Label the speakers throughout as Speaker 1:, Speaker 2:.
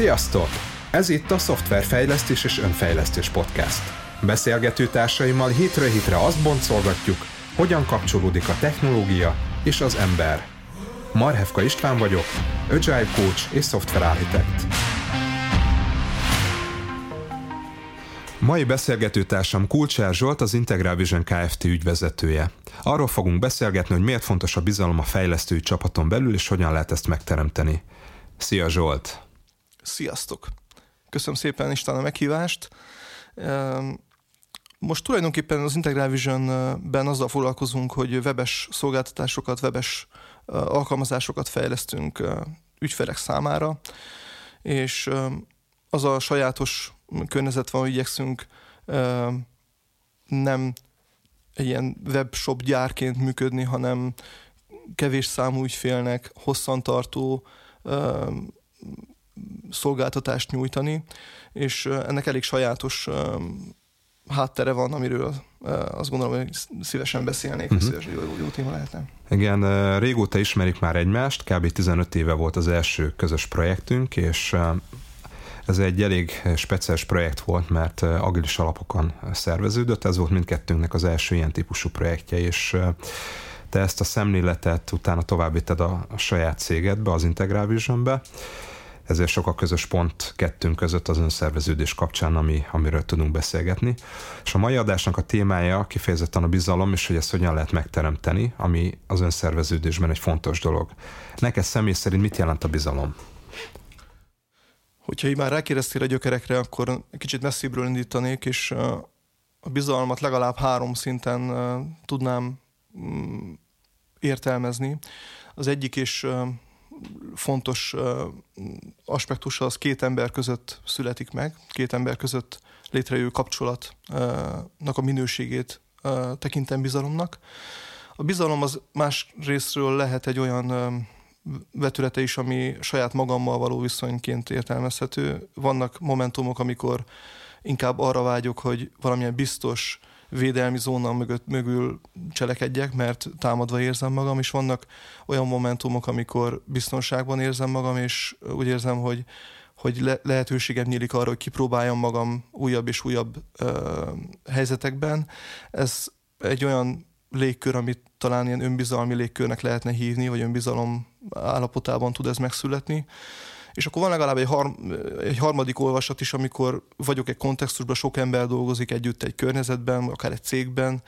Speaker 1: Sziasztok! Ez itt a Szoftverfejlesztés és Önfejlesztés Podcast. Beszélgető társaimmal hétről hétre azt boncolgatjuk, hogyan kapcsolódik a technológia és az ember. Marhevka István vagyok, Agile Coach és Software Architect. Mai beszélgetőtársam Kulcsár Zsolt, az Integral Vision Kft. ügyvezetője. Arról fogunk beszélgetni, hogy miért fontos a bizalom a fejlesztői csapaton belül, és hogyan lehet ezt megteremteni. Szia Zsolt!
Speaker 2: Sziasztok! Köszönöm szépen István a meghívást. Most tulajdonképpen az Integral Vision-ben azzal foglalkozunk, hogy webes szolgáltatásokat, webes alkalmazásokat fejlesztünk ügyfelek számára, és az a sajátos környezet van, hogy igyekszünk nem egy ilyen webshop gyárként működni, hanem kevés számú ügyfélnek hosszantartó szolgáltatást nyújtani, és ennek elég sajátos háttere van, amiről azt gondolom, hogy szívesen beszélnék, uh-huh. szívesen jó, jó téma lehetne.
Speaker 1: Igen, régóta ismerik már egymást, kb. 15 éve volt az első közös projektünk, és ez egy elég speciális projekt volt, mert agilis alapokon szerveződött, ez volt mindkettőnknek az első ilyen típusú projektje, és te ezt a szemléletet utána továbbíted a, a saját cégedbe, az Integral Visionbe, ezért sok a közös pont kettőnk között az önszerveződés kapcsán, ami, amiről tudunk beszélgetni. És a mai adásnak a témája kifejezetten a bizalom, és hogy ezt hogyan lehet megteremteni, ami az önszerveződésben egy fontos dolog. Neked személy szerint mit jelent a bizalom?
Speaker 2: Hogyha így már rákérdeztél a gyökerekre, akkor kicsit messzibbről indítanék, és a bizalmat legalább három szinten tudnám mm, értelmezni. Az egyik és fontos aspektusa az két ember között születik meg, két ember között létrejövő kapcsolatnak a minőségét tekintem bizalomnak. A bizalom az más részről lehet egy olyan vetülete is, ami saját magammal való viszonyként értelmezhető. Vannak momentumok, amikor inkább arra vágyok, hogy valamilyen biztos, védelmi zóna mögött, mögül cselekedjek, mert támadva érzem magam, és vannak olyan momentumok, amikor biztonságban érzem magam, és úgy érzem, hogy, hogy le- lehetőségem nyílik arra, hogy kipróbáljam magam újabb és újabb ö, helyzetekben. Ez egy olyan légkör, amit talán ilyen önbizalmi légkörnek lehetne hívni, vagy önbizalom állapotában tud ez megszületni. És akkor van legalább egy, har- egy harmadik olvasat is, amikor vagyok egy kontextusban, sok ember dolgozik együtt egy környezetben, akár egy cégben,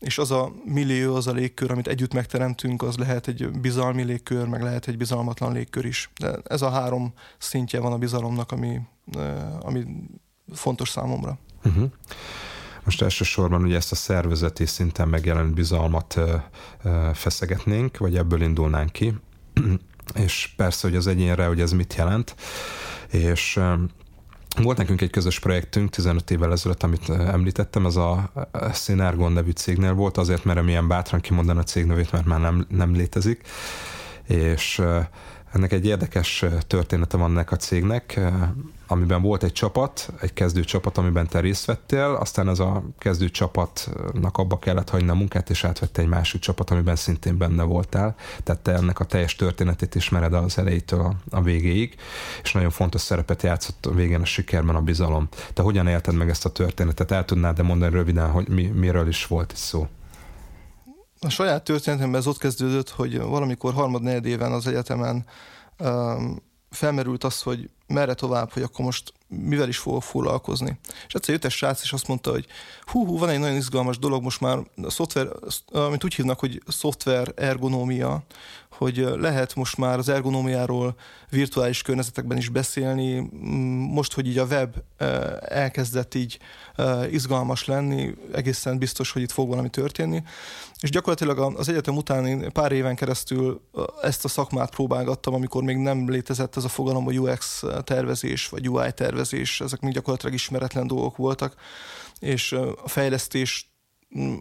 Speaker 2: és az a millió, az a légkör, amit együtt megteremtünk, az lehet egy bizalmi légkör, meg lehet egy bizalmatlan légkör is. De ez a három szintje van a bizalomnak, ami, ami fontos számomra. Uh-huh.
Speaker 1: Most elsősorban ugye ezt a szervezeti szinten megjelent bizalmat feszegetnénk, vagy ebből indulnánk ki és persze, hogy az egyénre, hogy ez mit jelent, és volt nekünk egy közös projektünk 15 évvel ezelőtt, amit említettem, ez a Synergon nevű cégnél volt, azért mert milyen bátran kimondani a cég mert már nem, nem létezik, és ennek egy érdekes története van ennek a cégnek amiben volt egy csapat, egy kezdő csapat, amiben te részt vettél, aztán ez a kezdő csapatnak abba kellett hagyni a munkát, és átvette egy másik csapat, amiben szintén benne voltál. Tehát te ennek a teljes történetét ismered az elejétől a, a végéig, és nagyon fontos szerepet játszott a végén a sikerben a bizalom. Te hogyan élted meg ezt a történetet? El tudnád de mondani röviden, hogy mi, miről is volt itt szó?
Speaker 2: A saját történetemben ez ott kezdődött, hogy valamikor harmad éven az egyetemen um, felmerült az, hogy merre tovább, hogy akkor most mivel is fogok foglalkozni. És egyszer jött egy srác, és azt mondta, hogy hú, hú, van egy nagyon izgalmas dolog, most már a szoftver, amit úgy hívnak, hogy szoftver ergonómia, hogy lehet most már az ergonómiáról virtuális környezetekben is beszélni. Most, hogy így a web elkezdett így izgalmas lenni, egészen biztos, hogy itt fog valami történni. És gyakorlatilag az egyetem után én pár éven keresztül ezt a szakmát próbálgattam, amikor még nem létezett ez a fogalom, hogy UX tervezés, vagy UI tervezés, ezek még gyakorlatilag ismeretlen dolgok voltak, és a fejlesztés mm,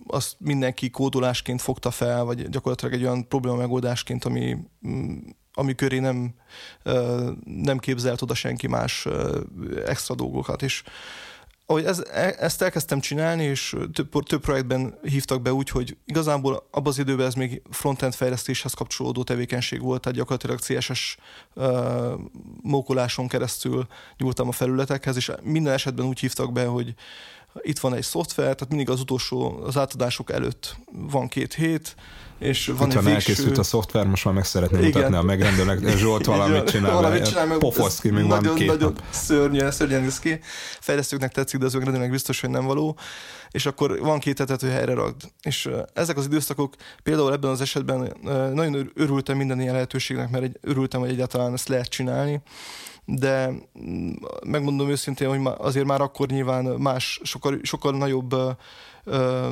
Speaker 2: azt mindenki kódolásként fogta fel, vagy gyakorlatilag egy olyan probléma megoldásként, ami, mm, ami köré nem, nem képzelt oda senki más extra dolgokat. És ahogy ez, e, ezt elkezdtem csinálni, és több, több projektben hívtak be úgy, hogy igazából abban az időben ez még frontend fejlesztéshez kapcsolódó tevékenység volt, tehát gyakorlatilag CSS uh, mókoláson keresztül nyúltam a felületekhez, és minden esetben úgy hívtak be, hogy itt van egy szoftver, tehát mindig az utolsó, az átadások előtt van két hét, és van egy
Speaker 1: végső... elkészült a szoftver, most már meg szeretném Igen. mutatni a megrendelőnek, Zsolt valamit csinál, valamit csinál meg pofosz ki, még
Speaker 2: nagyon,
Speaker 1: van két
Speaker 2: nagyon
Speaker 1: nap.
Speaker 2: szörnyű, szörnyen néz ki. Fejlesztőknek tetszik, de az önredőnek biztos, hogy nem való. És akkor van két hetet, hogy helyre ragd. És ezek az időszakok, például ebben az esetben nagyon örültem minden ilyen lehetőségnek, mert egy, örültem, hogy egyáltalán ezt lehet csinálni de mm, megmondom őszintén, hogy azért már akkor nyilván más, sokkal, sokkal nagyobb ö,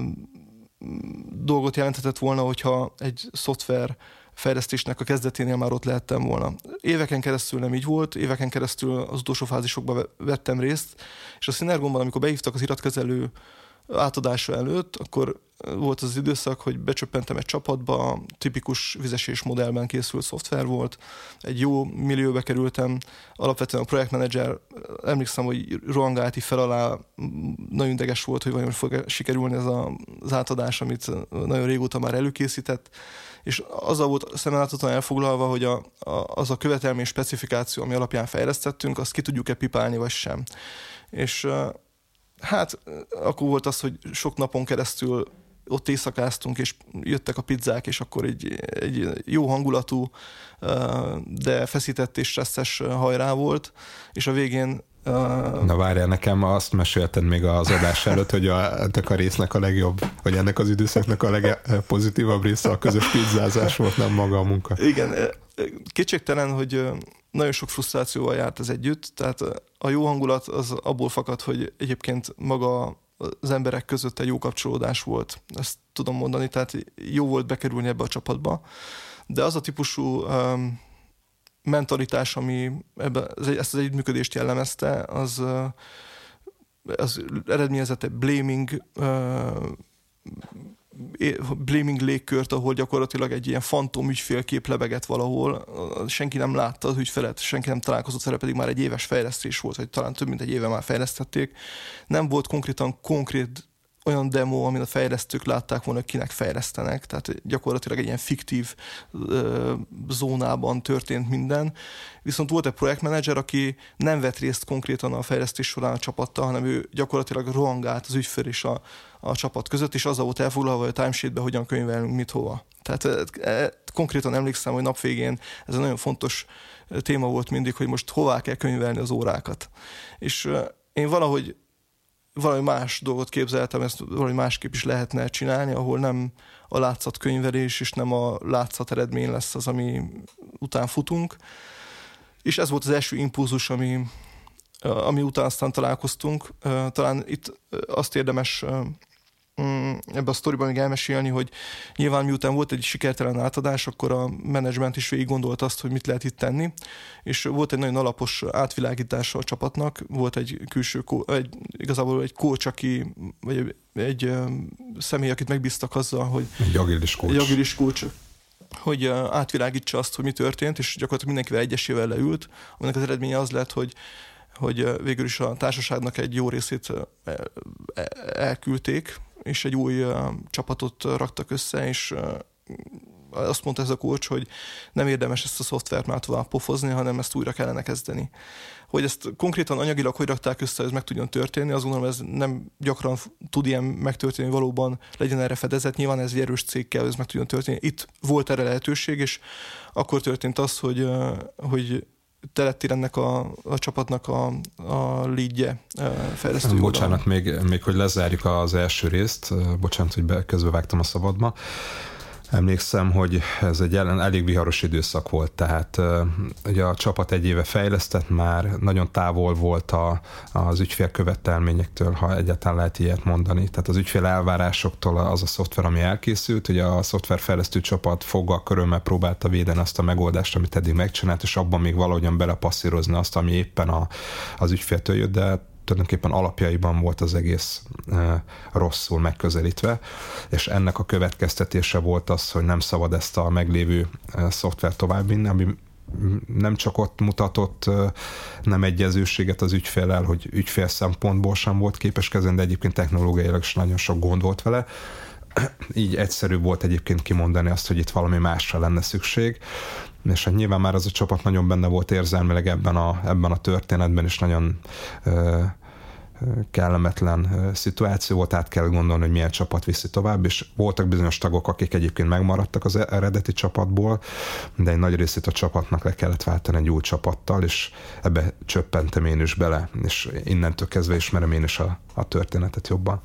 Speaker 2: dolgot jelenthetett volna, hogyha egy szoftver fejlesztésnek a kezdeténél már ott lehettem volna. Éveken keresztül nem így volt, éveken keresztül az utolsó fázisokban vettem részt, és a Synergonban, amikor beívtak az iratkezelő átadása előtt, akkor volt az időszak, hogy becsöppentem egy csapatba, tipikus vizesés modellben készült szoftver volt, egy jó millióbe kerültem, alapvetően a projektmenedzser, emlékszem, hogy rohangált fel alá, nagyon ideges volt, hogy vajon fog sikerülni ez a, az átadás, amit nagyon régóta már előkészített, és azzal volt szemmeláthatóan elfoglalva, hogy a, a, az a követelmény specifikáció, ami alapján fejlesztettünk, azt ki tudjuk-e pipálni, vagy sem. És hát akkor volt az, hogy sok napon keresztül ott éjszakáztunk, és jöttek a pizzák, és akkor egy, egy jó hangulatú, de feszített és stresszes hajrá volt, és a végén
Speaker 1: Na várjál, nekem azt mesélted még az adás előtt, hogy a, ennek a résznek a legjobb, vagy ennek az időszaknak a legpozitívabb része a közös pizzázás volt, nem maga a munka.
Speaker 2: Igen, kétségtelen, hogy nagyon sok frusztrációval járt ez együtt, tehát a jó hangulat az abból fakad, hogy egyébként maga az emberek között egy jó kapcsolódás volt. Ezt tudom mondani, tehát jó volt bekerülni ebbe a csapatba. De az a típusú um, mentalitás, ami ebbe, ezt az együttműködést jellemezte, az, uh, az eredményezett egy blaming uh, blaming légkört, ahol gyakorlatilag egy ilyen fantom ügyfélkép lebegett valahol, senki nem látta az ügyfelet, senki nem találkozott vele, pedig már egy éves fejlesztés volt, vagy talán több mint egy éve már fejlesztették. Nem volt konkrétan konkrét olyan demo, amin a fejlesztők látták volna, kinek fejlesztenek, tehát gyakorlatilag egy ilyen fiktív ö, zónában történt minden. Viszont volt egy projektmenedzser, aki nem vett részt konkrétan a fejlesztés során a csapattal, hanem ő gyakorlatilag rohangált az ügyfél és a, a csapat között, és azzal volt elfoglalva, hogy a timesheetbe hogyan könyvelünk, mit hova. Tehát e, e, konkrétan emlékszem, hogy nap végén ez egy nagyon fontos téma volt mindig, hogy most hová kell könyvelni az órákat. És én valahogy valami más dolgot képzeltem, ezt valami másképp is lehetne csinálni, ahol nem a látszat könyvelés és nem a látszat eredmény lesz az, ami után futunk. És ez volt az első impulzus, ami, ami után aztán találkoztunk. Talán itt azt érdemes ebbe a sztoriban még elmesélni, hogy nyilván miután volt egy sikertelen átadás, akkor a menedzsment is végig gondolt azt, hogy mit lehet itt tenni, és volt egy nagyon alapos átvilágítása a csapatnak, volt egy külső, egy, igazából egy coach, aki, vagy egy, egy személy, akit megbíztak azzal, hogy
Speaker 1: egy agilis coach.
Speaker 2: Egy agilis coach hogy átvilágítsa azt, hogy mi történt, és gyakorlatilag mindenkivel egyesével leült, aminek az eredménye az lett, hogy hogy végül is a társaságnak egy jó részét elküldték, és egy új csapatot raktak össze, és azt mondta ez a kulcs, hogy nem érdemes ezt a szoftvert már tovább pofozni, hanem ezt újra kellene kezdeni. Hogy ezt konkrétan anyagilag hogy rakták össze, ez meg tudjon történni, azt gondolom, ez nem gyakran tud ilyen megtörténni, valóban legyen erre fedezet, nyilván ez egy erős cég kell, ez meg tudjon történni. Itt volt erre lehetőség, és akkor történt az, hogy, hogy Telettir ennek a, a csapatnak a, a leadje fejlesztő
Speaker 1: Bocsánat, még, még hogy lezárjuk az első részt, bocsánat, hogy be, közbevágtam a szabadba. Emlékszem, hogy ez egy ellen elég viharos időszak volt, tehát ugye a csapat egy éve fejlesztett már, nagyon távol volt a, az ügyfél követelményektől, ha egyáltalán lehet ilyet mondani. Tehát az ügyfél elvárásoktól az a szoftver, ami elkészült, hogy a szoftverfejlesztő csapat foggal körömmel próbálta védeni azt a megoldást, amit eddig megcsinált, és abban még valahogyan belepasszírozni azt, ami éppen a, az ügyféltől jött, de tulajdonképpen alapjaiban volt az egész e, rosszul megközelítve, és ennek a következtetése volt az, hogy nem szabad ezt a meglévő e, szoftvert továbbvinni, ami nem csak ott mutatott nem egyezőséget az ügyfélel, hogy ügyfél szempontból sem volt képes kezelni, de egyébként technológiailag is nagyon sok gond volt vele. Így egyszerűbb volt egyébként kimondani azt, hogy itt valami másra lenne szükség. És hát nyilván már az a csapat nagyon benne volt érzelmileg ebben a, ebben a történetben, és nagyon kellemetlen szituáció volt, át kell gondolni, hogy milyen csapat viszi tovább, és voltak bizonyos tagok, akik egyébként megmaradtak az eredeti csapatból, de egy nagy részét a csapatnak le kellett váltani egy új csapattal, és ebbe csöppentem én is bele, és innentől kezdve ismerem én is a, a történetet jobban.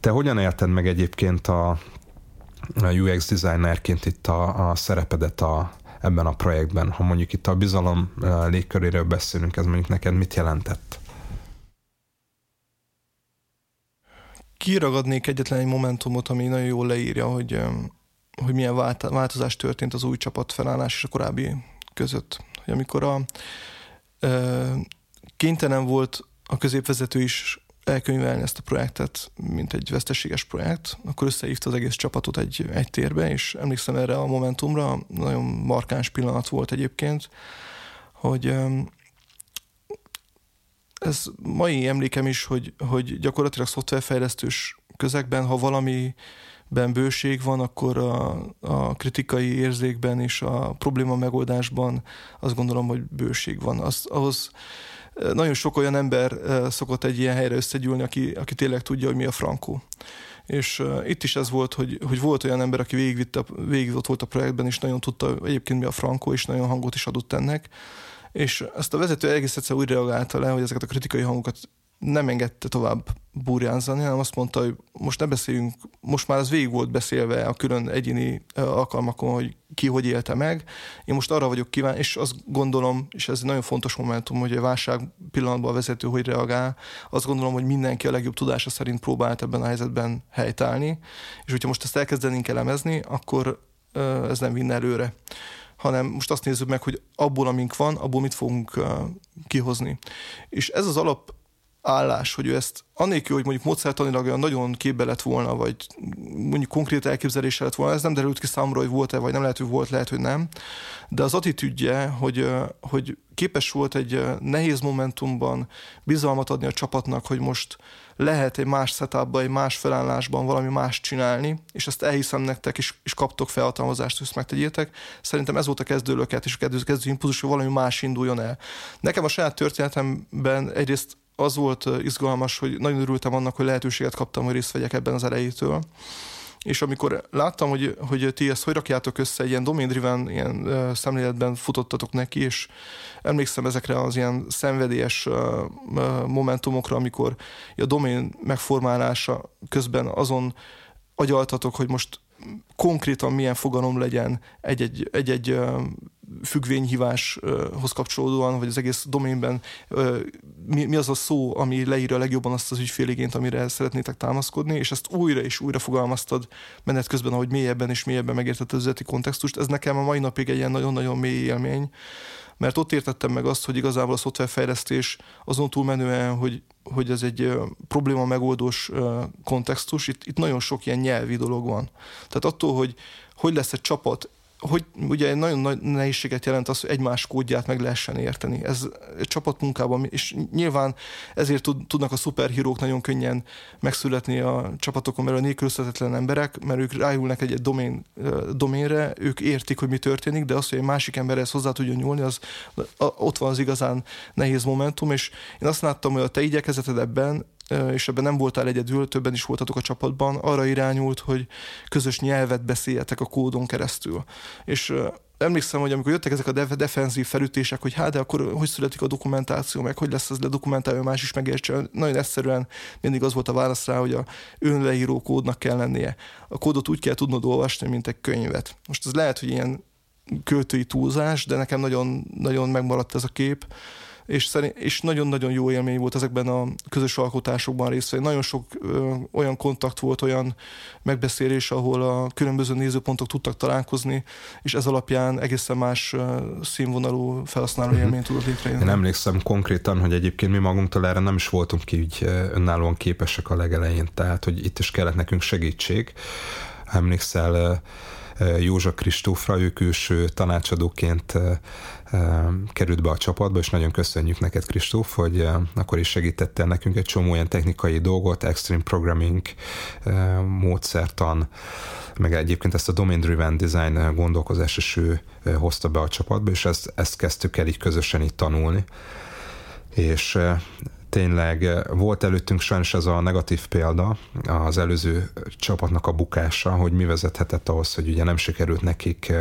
Speaker 1: Te hogyan élted meg egyébként a, UX designerként itt a, a szerepedet a, ebben a projektben? Ha mondjuk itt a bizalom légköréről beszélünk, ez mondjuk neked mit jelentett?
Speaker 2: kiragadnék egyetlen egy momentumot, ami nagyon jól leírja, hogy, hogy milyen változás történt az új csapat felállás és a korábbi között. Hogy amikor a kénytelen volt a középvezető is elkönyvelni ezt a projektet, mint egy veszteséges projekt, akkor összehívta az egész csapatot egy, egy térbe, és emlékszem erre a momentumra, nagyon markáns pillanat volt egyébként, hogy ez mai emlékem is, hogy, hogy gyakorlatilag szoftverfejlesztős közegben, ha valami ben bőség van, akkor a, a kritikai érzékben és a probléma megoldásban azt gondolom, hogy bőség van. Az, ahhoz nagyon sok olyan ember eh, szokott egy ilyen helyre összegyűlni, aki, aki tényleg tudja, hogy mi a frankó. És uh, itt is ez volt, hogy, hogy volt olyan ember, aki végigvitt a, végig ott volt a projektben, és nagyon tudta egyébként mi a frankó, és nagyon hangot is adott ennek és ezt a vezető egész egyszer úgy reagálta le, hogy ezeket a kritikai hangokat nem engedte tovább burjánzani, hanem azt mondta, hogy most ne beszéljünk, most már az végig volt beszélve a külön egyéni alkalmakon, hogy ki hogy élte meg. Én most arra vagyok kíván, és azt gondolom, és ez egy nagyon fontos momentum, hogy a válság pillanatban a vezető hogy reagál, azt gondolom, hogy mindenki a legjobb tudása szerint próbált ebben a helyzetben helytállni, és hogyha most ezt elkezdenénk elemezni, akkor ez nem vinne előre hanem most azt nézzük meg, hogy abból, amink van, abból mit fogunk kihozni. És ez az alap állás, hogy ő ezt annélkül, hogy mondjuk módszertanilag olyan nagyon képbe lett volna, vagy mondjuk konkrét elképzelése lett volna, ez nem derült ki számomra, hogy volt-e, vagy nem lehet, hogy volt, lehet, hogy nem, de az attitűdje, hogy, hogy képes volt egy nehéz momentumban bizalmat adni a csapatnak, hogy most lehet egy más setupban, egy más felállásban valami más csinálni, és ezt elhiszem nektek, és, és kaptok felhatalmazást, hogy ezt megtegyétek. Szerintem ez volt a kezdőlöket, és a kezdő, kezdő impulzus, hogy valami más induljon el. Nekem a saját történetemben egyrészt az volt izgalmas, hogy nagyon örültem annak, hogy lehetőséget kaptam, hogy részt vegyek ebben az elejétől. És amikor láttam, hogy, hogy ti ezt hogy rakjátok össze, ilyen domain-driven ilyen szemléletben futottatok neki, és emlékszem ezekre az ilyen szenvedélyes momentumokra, amikor a domain megformálása közben azon agyaltatok, hogy most konkrétan milyen fogalom legyen egy-egy, egy-egy függvényhíváshoz kapcsolódóan, vagy az egész doménben mi, mi az a szó, ami leírja legjobban azt az ügyféligényt, amire szeretnétek támaszkodni, és ezt újra és újra fogalmaztad menet közben, ahogy mélyebben és mélyebben megértette az üzleti kontextust. Ez nekem a mai napig egy ilyen nagyon-nagyon mély élmény, mert ott értettem meg azt, hogy igazából a szoftverfejlesztés azon túlmenően, hogy, hogy ez egy probléma megoldós kontextus, itt, itt nagyon sok ilyen nyelvi dolog van. Tehát attól, hogy hogy lesz egy csapat hogy ugye nagyon nagy nehézséget jelent az, hogy egymás kódját meg lehessen érteni. Ez csapatmunkában, és nyilván ezért tud, tudnak a szuperhírók nagyon könnyen megszületni a csapatokon, mert a nélkülözhetetlen emberek, mert ők rájulnak egy, egy domén, doménre, ők értik, hogy mi történik, de az, hogy egy másik emberhez hozzá tudjon nyúlni, az ott van az igazán nehéz momentum, és én azt láttam, hogy a te igyekezeted ebben és ebben nem voltál egyedül, többen is voltatok a csapatban, arra irányult, hogy közös nyelvet beszéljetek a kódon keresztül. És emlékszem, hogy amikor jöttek ezek a def- defenzív felütések, hogy hát, de akkor hogy születik a dokumentáció, meg hogy lesz ez ledokumentálva, más is megértse. Nagyon egyszerűen mindig az volt a válasz rá, hogy a önleíró kódnak kell lennie. A kódot úgy kell tudnod olvasni, mint egy könyvet. Most ez lehet, hogy ilyen költői túlzás, de nekem nagyon, nagyon megmaradt ez a kép és, szerint, és nagyon-nagyon jó élmény volt ezekben a közös alkotásokban részt venni. Nagyon sok ö, olyan kontakt volt, olyan megbeszélés, ahol a különböző nézőpontok tudtak találkozni, és ez alapján egészen más ö, színvonalú felhasználó mhm. élményt tudott létrejönni.
Speaker 1: Én emlékszem konkrétan, hogy egyébként mi magunktól erre nem is voltunk ki így önállóan képesek a legelején, tehát hogy itt is kellett nekünk segítség emlékszel Józsa Kristófra, ő külső tanácsadóként került be a csapatba, és nagyon köszönjük neked, Kristóf, hogy akkor is segítettél nekünk egy csomó olyan technikai dolgot, extreme programming módszertan, meg egyébként ezt a domain driven design gondolkozás is ő hozta be a csapatba, és ezt, ezt kezdtük el így közösen itt tanulni. És tényleg volt előttünk sajnos ez a negatív példa, az előző csapatnak a bukása, hogy mi vezethetett ahhoz, hogy ugye nem sikerült nekik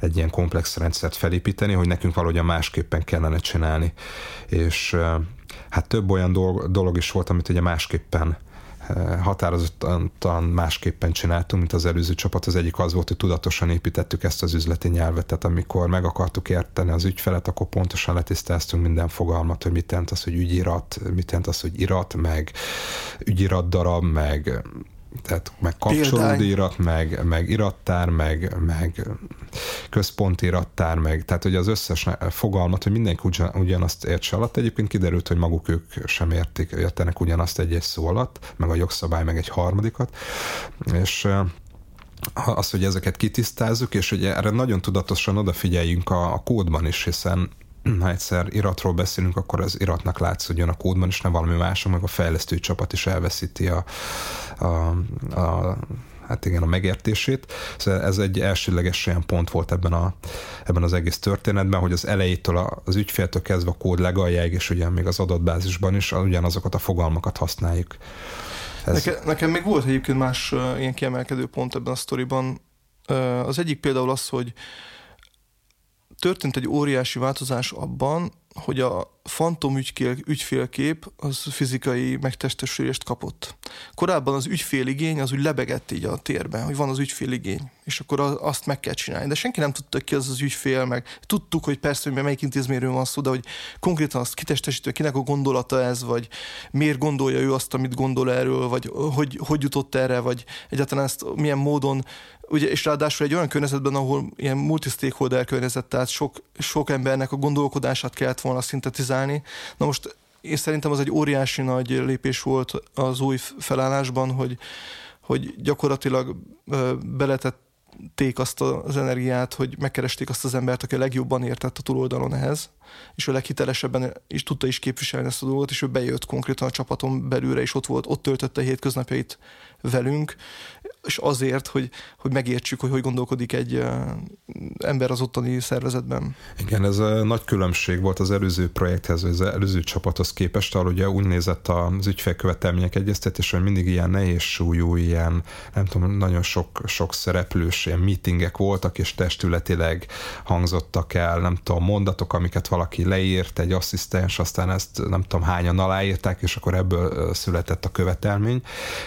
Speaker 1: egy ilyen komplex rendszert felépíteni, hogy nekünk valahogyan másképpen kellene csinálni. És hát több olyan dolog is volt, amit ugye másképpen határozottan másképpen csináltunk, mint az előző csapat. Az egyik az volt, hogy tudatosan építettük ezt az üzleti nyelvet, tehát amikor meg akartuk érteni az ügyfelet, akkor pontosan letisztáztunk minden fogalmat, hogy mit jelent az, hogy ügyirat, mit jelent az, hogy irat, meg ügyirat darab, meg tehát meg kapcsolódírat, meg, meg irattár, meg, meg központi irattár, meg, tehát hogy az összes fogalmat, hogy mindenki ugyan, ugyanazt értse alatt. Egyébként kiderült, hogy maguk ők sem értik, értenek ugyanazt egy-egy szó alatt, meg a jogszabály, meg egy harmadikat. És az, hogy ezeket kitisztázzuk, és hogy erre nagyon tudatosan odafigyeljünk a, a kódban is, hiszen ha egyszer iratról beszélünk, akkor az iratnak látszódjon a kódban, és nem valami más, meg a fejlesztő csapat is elveszíti a, a, a hát igen, a megértését. Szóval ez egy elsőleges olyan pont volt ebben, a, ebben az egész történetben, hogy az elejétől az ügyféltől kezdve a kód legaljáig, és ugye még az adatbázisban is ugyanazokat a fogalmakat használjuk.
Speaker 2: Ez... Nekem, nekem még volt egyébként más ilyen kiemelkedő pont ebben a sztoriban. Az egyik például az, hogy történt egy óriási változás abban, hogy a fantom ügykél, ügyfélkép az fizikai megtestesülést kapott. Korábban az ügyféligény az úgy lebegett így a térben, hogy van az ügyféligény, és akkor azt meg kell csinálni. De senki nem tudta ki az az ügyfél, meg tudtuk, hogy persze, hogy melyik intézményről van szó, de hogy konkrétan azt kitestesítő, kinek a gondolata ez, vagy miért gondolja ő azt, amit gondol erről, vagy hogy, hogy jutott erre, vagy egyáltalán ezt milyen módon ugye, és ráadásul egy olyan környezetben, ahol ilyen multi-stakeholder környezet, tehát sok, sok embernek a gondolkodását kellett volna szintetizálni. Na most én szerintem az egy óriási nagy lépés volt az új felállásban, hogy, hogy gyakorlatilag beletett ték azt az energiát, hogy megkeresték azt az embert, aki a legjobban értett a túloldalon ehhez, és a leghitelesebben is tudta is képviselni ezt a dolgot, és ő bejött konkrétan a csapaton belülre, és ott volt, ott töltötte a hétköznapjait velünk, és azért, hogy, hogy megértsük, hogy hogy gondolkodik egy ember az ottani szervezetben.
Speaker 1: Igen, ez nagy különbség volt az előző projekthez, az előző csapathoz képest, ahol ugye úgy nézett az ügyfélkövetelmények egyeztetés, hogy mindig ilyen nehéz súlyú, ilyen nem tudom, nagyon sok, sok szereplős ilyen meetingek voltak, és testületileg hangzottak el, nem tudom, mondatok, amiket valaki leírt, egy asszisztens, aztán ezt nem tudom hányan aláírták, és akkor ebből született a követelmény,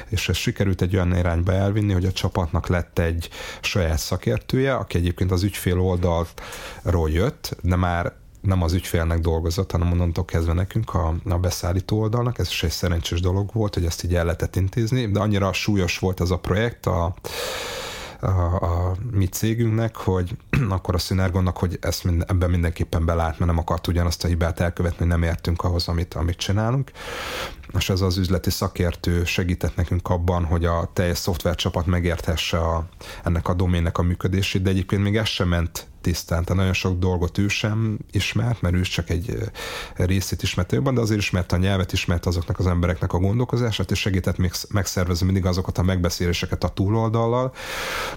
Speaker 1: és ez sikerült egy olyan irányba elvinni, hogy a csapatnak lett egy saját szakértője, aki egyébként az ügyfél oldalról jött, de már nem az ügyfélnek dolgozott, hanem onnantól kezdve nekünk a, a beszállító oldalnak. Ez is egy szerencsés dolog volt, hogy ezt így el lehetett intézni, de annyira súlyos volt ez a projekt a, a, a mi cégünknek, hogy akkor a Synergonnak, hogy ezt mind, ebben mindenképpen belát, mert nem akart ugyanazt a hibát elkövetni, nem értünk ahhoz, amit, amit csinálunk. És ez az üzleti szakértő segített nekünk abban, hogy a teljes szoftvercsapat megérthesse a, ennek a doménnek a működését, de egyébként még ez sem ment tisztán, tehát nagyon sok dolgot ő sem ismert, mert ő csak egy részét ismerte jobban, de azért ismert a nyelvet, ismert azoknak az embereknek a gondolkozását, és segített még megszervezni mindig azokat a megbeszéléseket a túloldallal,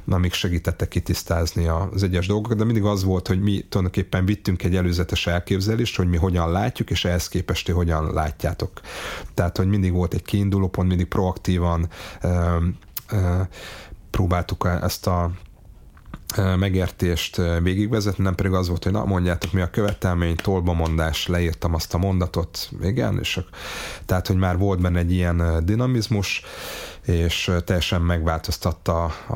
Speaker 1: amik segítettek kitisztázni az egyes dolgokat, de mindig az volt, hogy mi tulajdonképpen vittünk egy előzetes elképzelést, hogy mi hogyan látjuk, és ehhez képest hogyan látjátok. Tehát, hogy mindig volt egy kiinduló pont, mindig proaktívan ö, ö, próbáltuk ezt a megértést végigvezetni, nem pedig az volt, hogy na mondjátok mi a követelmény, mondás, leírtam azt a mondatot, igen, és tehát, hogy már volt benne egy ilyen dinamizmus, és teljesen megváltoztatta a,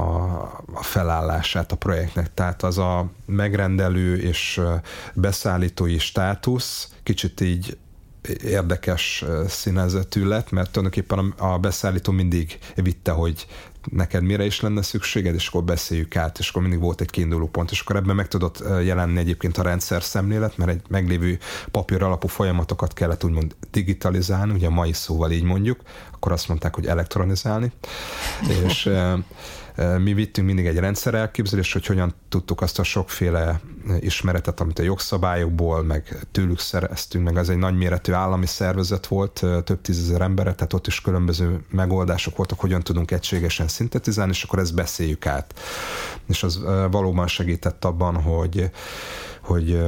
Speaker 1: a felállását a projektnek. Tehát az a megrendelő és beszállítói státusz kicsit így érdekes színezetű lett, mert tulajdonképpen a beszállító mindig vitte, hogy neked mire is lenne szükséged, és akkor beszéljük át, és akkor mindig volt egy kiinduló pont, és akkor ebben meg tudott jelenni egyébként a rendszer szemlélet, mert egy meglévő papír alapú folyamatokat kellett úgymond digitalizálni, ugye a mai szóval így mondjuk, akkor azt mondták, hogy elektronizálni, és mi vittünk mindig egy rendszer elképzelést, hogy hogyan tudtuk azt a sokféle ismeretet, amit a jogszabályokból, meg tőlük szereztünk, meg az egy nagyméretű állami szervezet volt, több tízezer embere, tehát ott is különböző megoldások voltak, hogyan tudunk egységesen szintetizálni, és akkor ezt beszéljük át. És az valóban segített abban, hogy, hogy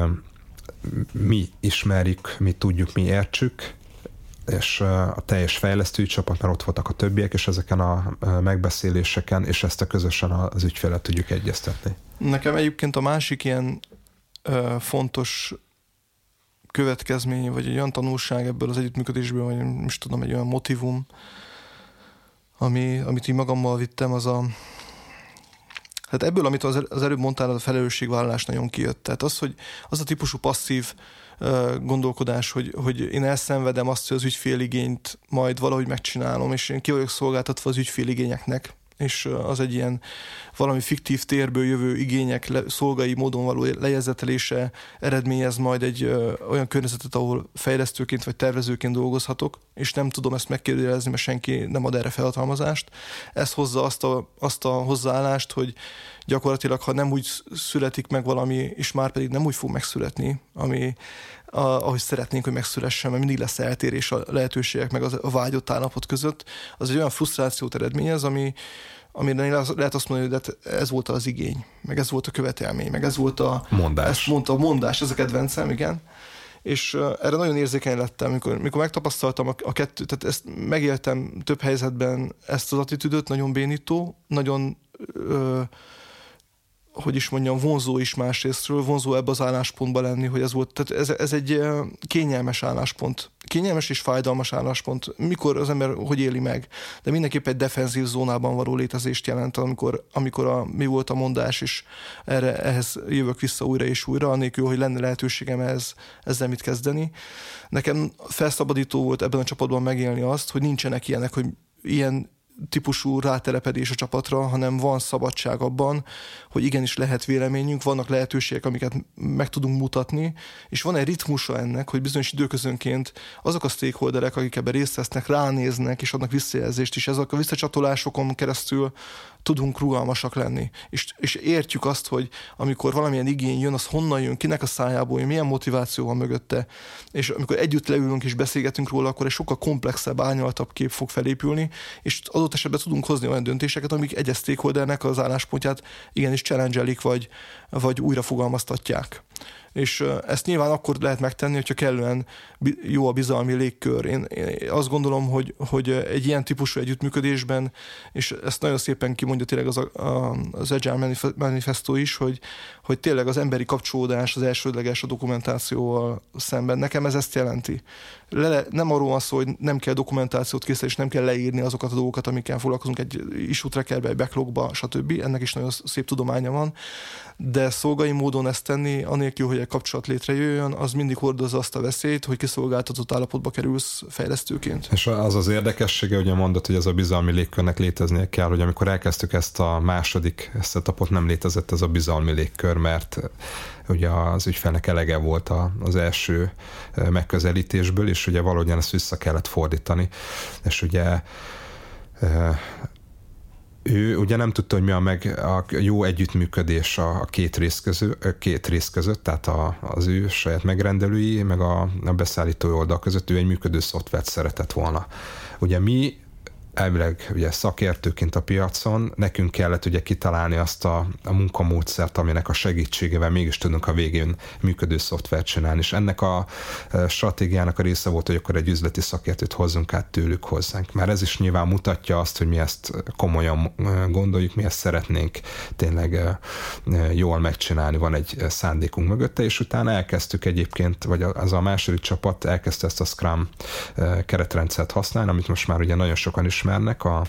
Speaker 1: mi ismerjük, mi tudjuk, mi értsük, és a teljes fejlesztői csapat, mert ott voltak a többiek, és ezeken a megbeszéléseken, és ezt a közösen az ügyfélet tudjuk egyeztetni.
Speaker 2: Nekem egyébként a másik ilyen ö, fontos következmény, vagy egy olyan tanulság ebből az együttműködésből, vagy nem is tudom, egy olyan motivum, ami, amit így magammal vittem, az a Hát ebből, amit az, az előbb mondtál, a felelősségvállalás nagyon kijött. Tehát az, hogy az a típusú passzív gondolkodás, hogy, hogy én elszenvedem azt, hogy az ügyféligényt majd valahogy megcsinálom, és én ki vagyok szolgáltatva az ügyféligényeknek, és az egy ilyen valami fiktív térből jövő igények le, szolgai módon való lejegyzetelése eredményez majd egy ö, olyan környezetet, ahol fejlesztőként vagy tervezőként dolgozhatok, és nem tudom ezt megkérdőjelezni, mert senki nem ad erre felhatalmazást. Ez hozza azt a, azt a hozzáállást, hogy gyakorlatilag, ha nem úgy születik meg valami, és már pedig nem úgy fog megszületni, ami, a, ahogy szeretnénk, hogy megszülessen, mert mindig lesz eltérés a lehetőségek meg a vágyott állapot között, az egy olyan frusztrációt eredményez, ami, amire lehet azt mondani, hogy ez volt az igény, meg ez volt a követelmény, meg ez volt a
Speaker 1: mondás.
Speaker 2: Ezt mondta a mondás, ez a kedvencem, igen. És erre nagyon érzékeny lettem, mikor, mikor megtapasztaltam a, a kettőt, tehát ezt megéltem több helyzetben ezt az attitűdöt, nagyon bénító, nagyon uh, hogy is mondjam, vonzó is másrésztről, vonzó ebbe az álláspontba lenni, hogy ez volt, tehát ez, ez egy kényelmes álláspont. Kényelmes és fájdalmas álláspont. Mikor az ember hogy éli meg, de mindenképp egy defenzív zónában való létezést jelent, amikor, amikor a, mi volt a mondás, és erre, ehhez jövök vissza újra és újra, anélkül, hogy lenne lehetőségem ehhez, ezzel mit kezdeni. Nekem felszabadító volt ebben a csapatban megélni azt, hogy nincsenek ilyenek, hogy ilyen típusú rátelepedés a csapatra, hanem van szabadság abban, hogy igenis lehet véleményünk, vannak lehetőségek, amiket meg tudunk mutatni, és van egy ritmusa ennek, hogy bizonyos időközönként azok a stakeholderek, akik ebben részt vesznek, ránéznek és adnak visszajelzést, és ezek a visszacsatolásokon keresztül tudunk rugalmasak lenni. És, és értjük azt, hogy amikor valamilyen igény jön, az honnan jön, kinek a szájából jön, milyen motiváció van mögötte. És amikor együtt leülünk és beszélgetünk róla, akkor egy sokkal komplexebb, árnyaltabb kép fog felépülni, és adott esetben tudunk hozni olyan döntéseket, amik egy stakeholdernek az álláspontját igenis challenge vagy, vagy újra fogalmaztatják és ezt nyilván akkor lehet megtenni, hogyha kellően jó a bizalmi légkör. Én, én azt gondolom, hogy, hogy egy ilyen típusú együttműködésben, és ezt nagyon szépen kimondja tényleg az, a, az Agile Manifesto is, hogy, hogy tényleg az emberi kapcsolódás az elsődleges a dokumentációval szemben. Nekem ez ezt jelenti. Le, nem arról van szó, hogy nem kell dokumentációt készíteni, és nem kell leírni azokat a dolgokat, amikkel foglalkozunk egy issue trackerbe, egy backlogba, stb. Ennek is nagyon szép tudománya van, de szolgai módon ezt tenni, anélkül, hogy egy kapcsolat létrejöjjön, az mindig hordozza azt a veszélyt, hogy kiszolgáltatott állapotba kerülsz fejlesztőként.
Speaker 1: És az az érdekessége, hogy mondod, hogy ez a bizalmi légkörnek léteznie kell, hogy amikor elkezdtük ezt a második setupot, nem létezett ez a bizalmi légkör, mert ugye az ügyfelnek elege volt az első megközelítésből, és ugye valahogyan ezt vissza kellett fordítani, és ugye ő ugye nem tudta, hogy mi a, meg, a jó együttműködés a, a két, rész közö, két rész között, tehát a, az ő saját megrendelői, meg a, a beszállító oldal között ő egy működő szoftvert szeretett volna. Ugye mi elvileg ugye szakértőként a piacon, nekünk kellett ugye kitalálni azt a, a munkamódszert, aminek a segítségével mégis tudunk a végén működő szoftvert csinálni, és ennek a e, stratégiának a része volt, hogy akkor egy üzleti szakértőt hozzunk át tőlük hozzánk. Mert ez is nyilván mutatja azt, hogy mi ezt komolyan e, gondoljuk, mi ezt szeretnénk tényleg e, jól megcsinálni, van egy szándékunk mögötte, és utána elkezdtük egyébként, vagy az a második csapat elkezdte ezt a Scrum keretrendszert használni, amit most már ugye nagyon sokan is ismernek a,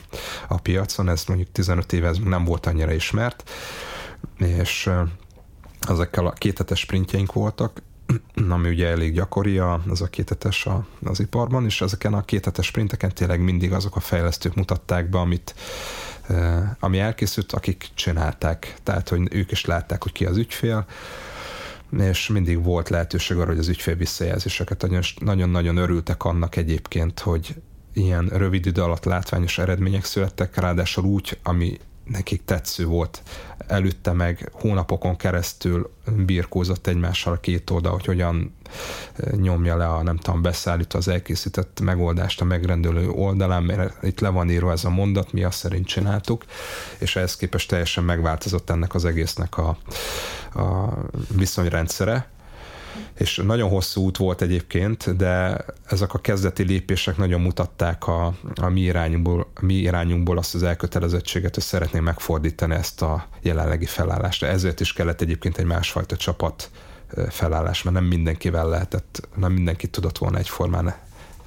Speaker 1: a piacon, ez mondjuk 15 éve ez nem volt annyira ismert, és ezekkel a kéthetes sprintjeink voltak, ami ugye elég gyakori, az a kétetes az iparban, és ezeken a kétetes sprinteken tényleg mindig azok a fejlesztők mutatták be, amit ami elkészült, akik csinálták, tehát hogy ők is látták, hogy ki az ügyfél, és mindig volt lehetőség arra, hogy az ügyfél visszajelzéseket. Nagyon-nagyon örültek annak egyébként, hogy ilyen rövid idő alatt látványos eredmények születtek, ráadásul úgy, ami nekik tetsző volt. Előtte meg hónapokon keresztül birkózott egymással a két oldal, hogy hogyan eh, nyomja le a nem tudom, beszállítva az elkészített megoldást a megrendelő oldalán, mert itt le van írva ez a mondat, mi azt szerint csináltuk, és ehhez képest teljesen megváltozott ennek az egésznek a, a viszonyrendszere, és nagyon hosszú út volt egyébként, de ezek a kezdeti lépések nagyon mutatták a, a mi, irányunkból, a mi irányunkból azt az elkötelezettséget, hogy szeretném megfordítani ezt a jelenlegi felállást. Ezért is kellett egyébként egy másfajta csapat felállás, mert nem mindenkivel lehetett, nem mindenki tudott volna egyformán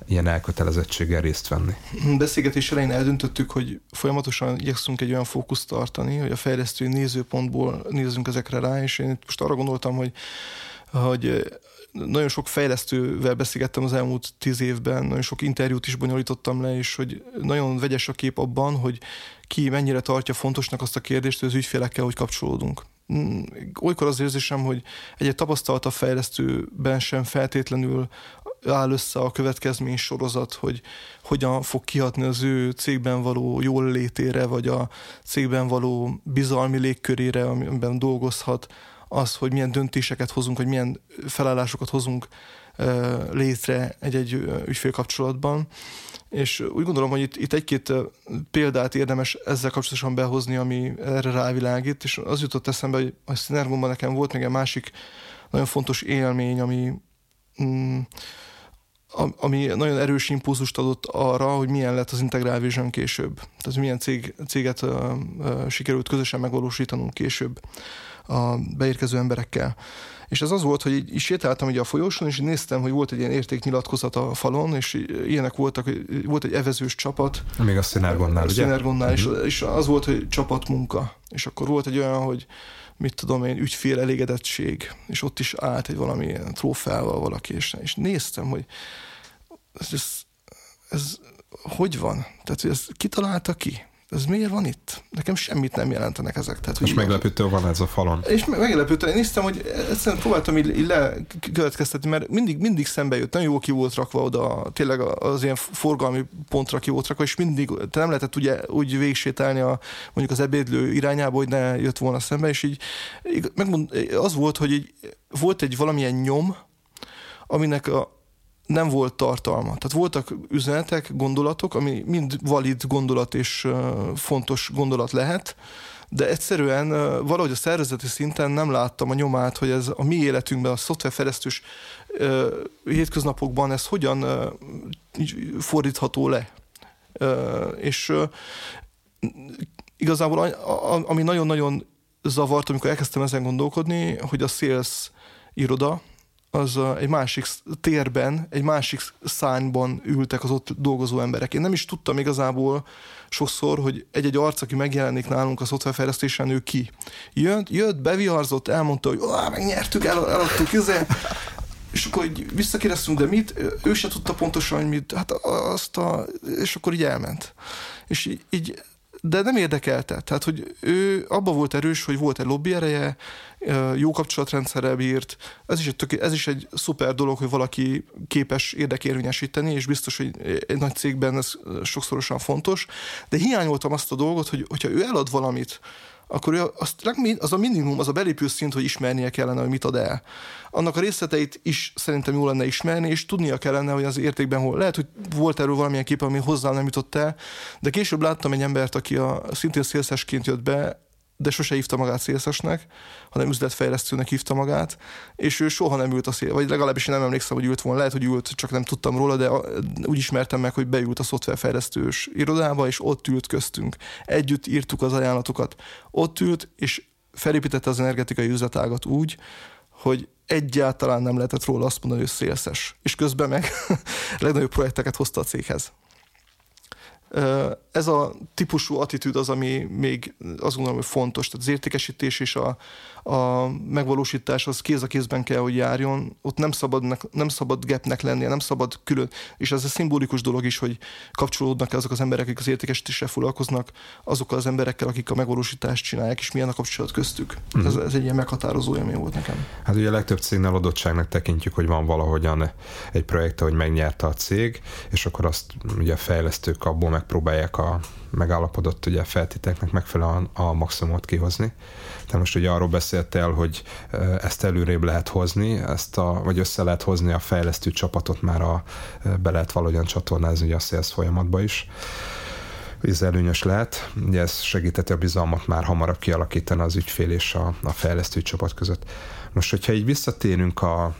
Speaker 1: ilyen elkötelezettséggel részt venni.
Speaker 2: Beszélgetés elején eldöntöttük, hogy folyamatosan igyekszünk egy olyan fókuszt tartani, hogy a fejlesztői nézőpontból nézzünk ezekre rá, és én most arra gondoltam, hogy hogy nagyon sok fejlesztővel beszélgettem az elmúlt tíz évben, nagyon sok interjút is bonyolítottam le, és hogy nagyon vegyes a kép abban, hogy ki mennyire tartja fontosnak azt a kérdést, hogy az ügyfélekkel hogy kapcsolódunk. Mm, olykor az érzésem, hogy egy-egy tapasztalata fejlesztőben sem feltétlenül áll össze a következmény sorozat, hogy hogyan fog kihatni az ő cégben való jól létére, vagy a cégben való bizalmi légkörére, amiben dolgozhat, az, hogy milyen döntéseket hozunk, hogy milyen felállásokat hozunk létre egy-egy ügyfél kapcsolatban. És úgy gondolom, hogy itt, itt egy-két példát érdemes ezzel kapcsolatosan behozni, ami erre rávilágít, és az jutott eszembe, hogy a Synergumban nekem volt még egy másik nagyon fontos élmény, ami mm, ami nagyon erős impulzust adott arra, hogy milyen lett az Integral Vision később. Tehát milyen cég, céget uh, uh, sikerült közösen megvalósítanunk később a beérkező emberekkel. És ez az volt, hogy így, így sétáltam ugye a folyosón, és így néztem, hogy volt egy ilyen értéknyilatkozat a falon, és ilyenek voltak, volt egy evezős csapat.
Speaker 1: Még a Synergonnál, ugye?
Speaker 2: Synergonnál, és, mhm. és az volt, hogy csapatmunka. És akkor volt egy olyan, hogy mit tudom én, ügyfél elégedettség, és ott is állt egy valami trófeával valaki, és, és néztem, hogy ez, ez, ez hogy van? Tehát, ez kitalálta ki? Ez miért van itt? Nekem semmit nem jelentenek ezek. Tehát,
Speaker 1: és meglepőtől van ez a falon.
Speaker 2: És meglepőtől én néztem, hogy egyszerűen próbáltam így, így lekövetkeztetni, mert mindig, mindig szembe jött, nagyon jó ki volt rakva oda, tényleg az ilyen forgalmi pontra ki volt rakva, és mindig, te nem lehetett ugye úgy végsétálni a, mondjuk az ebédlő irányába, hogy ne jött volna szembe, és így megmond, az volt, hogy így, volt egy valamilyen nyom, aminek a, nem volt tartalma. Tehát voltak üzenetek, gondolatok, ami mind valid gondolat és fontos gondolat lehet, de egyszerűen valahogy a szervezeti szinten nem láttam a nyomát, hogy ez a mi életünkben, a szoftverfejlesztős hétköznapokban ez hogyan fordítható le. És igazából ami nagyon-nagyon zavart, amikor elkezdtem ezen gondolkodni, hogy a sales iroda, az egy másik térben, egy másik szányban ültek az ott dolgozó emberek. Én nem is tudtam igazából sokszor, hogy egy-egy arc, aki megjelenik nálunk a szoftverfejlesztésen, ő ki. Jött, jött beviharzott, elmondta, hogy megnyertük, el, eladtuk, izé. és akkor így visszakérdeztünk, de mit? Ő se tudta pontosan, hogy mit, hát azt a, és akkor így elment. És így, így de nem érdekelte. Tehát, hogy ő abba volt erős, hogy volt egy lobby ereje, jó kapcsolatrendszerrel bírt. Ez is, egy tök, ez is egy szuper dolog, hogy valaki képes érdekérvényesíteni, és biztos, hogy egy nagy cégben ez sokszorosan fontos. De hiányoltam azt a dolgot, hogy hogyha ő elad valamit, akkor ő az a minimum, az a belépő szint, hogy ismernie kellene, hogy mit ad el. Annak a részleteit is szerintem jó lenne ismerni, és tudnia kellene, hogy az értékben hol. Lehet, hogy volt erről valamilyen kép, ami hozzá nem jutott el, de később láttam egy embert, aki a, szintén szélszesként jött be, de sose hívta magát szélszesnek, hanem üzletfejlesztőnek hívta magát, és ő soha nem ült a szél, vagy legalábbis én nem emlékszem, hogy ült volna, lehet, hogy ült, csak nem tudtam róla, de úgy ismertem meg, hogy beült a szoftverfejlesztős irodába, és ott ült köztünk. Együtt írtuk az ajánlatokat. Ott ült, és felépítette az energetikai üzletágat úgy, hogy egyáltalán nem lehetett róla azt mondani, hogy szélszes. És közben meg legnagyobb projekteket hozta a céghez Ez a típusú attitűd az, ami még azt gondolom, hogy fontos. Tehát az értékesítés és a, a megvalósítás az kéz a kézben kell, hogy járjon. Ott nem szabad, nem szabad gapnek lennie, nem szabad külön. És ez a szimbolikus dolog is, hogy kapcsolódnak azok az emberek, akik az értékesítéssel foglalkoznak, azokkal az emberekkel, akik a megvalósítást csinálják, és milyen a kapcsolat köztük. Uh-huh. Ez, ez egy ilyen meghatározó élmény volt nekem.
Speaker 1: Hát ugye a legtöbb cégnél adottságnak tekintjük, hogy van valahogyan egy projekt, hogy megnyerte a cég, és akkor azt ugye a fejlesztők abból megpróbálják a megállapodott ugye feltételeknek megfelelően a maximumot kihozni. Te most ugye arról beszéltél, hogy ezt előrébb lehet hozni, ezt a, vagy össze lehet hozni a fejlesztő csapatot már a, be lehet valahogyan csatornázni ugye a sales folyamatba is ez előnyös lehet. Ugye ez segíteti a bizalmat már hamarabb kialakítani az ügyfél és a, a fejlesztő csapat között. Most, hogyha így visszatérünk a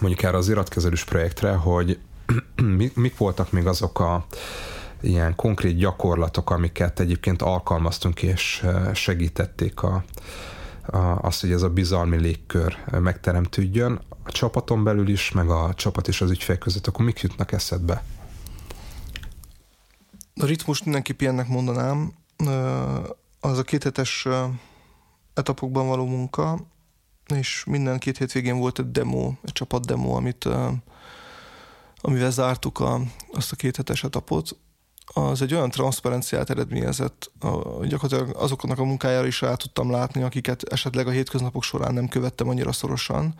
Speaker 1: mondjuk erre az iratkezelős projektre, hogy mik voltak még azok a ilyen konkrét gyakorlatok, amiket egyébként alkalmaztunk és segítették a, a, azt, hogy ez a bizalmi légkör megteremtődjön a csapaton belül is, meg a csapat és az ügyfél között, akkor mik jutnak eszedbe?
Speaker 2: A ritmust mindenképp ilyennek mondanám. Az a kéthetes etapokban való munka, és minden két hétvégén volt egy demo, egy csapat demo, amit, amivel zártuk a, azt a kéthetes etapot, az egy olyan transzparenciát eredményezett, a, gyakorlatilag azoknak a munkájára is rá tudtam látni, akiket esetleg a hétköznapok során nem követtem annyira szorosan,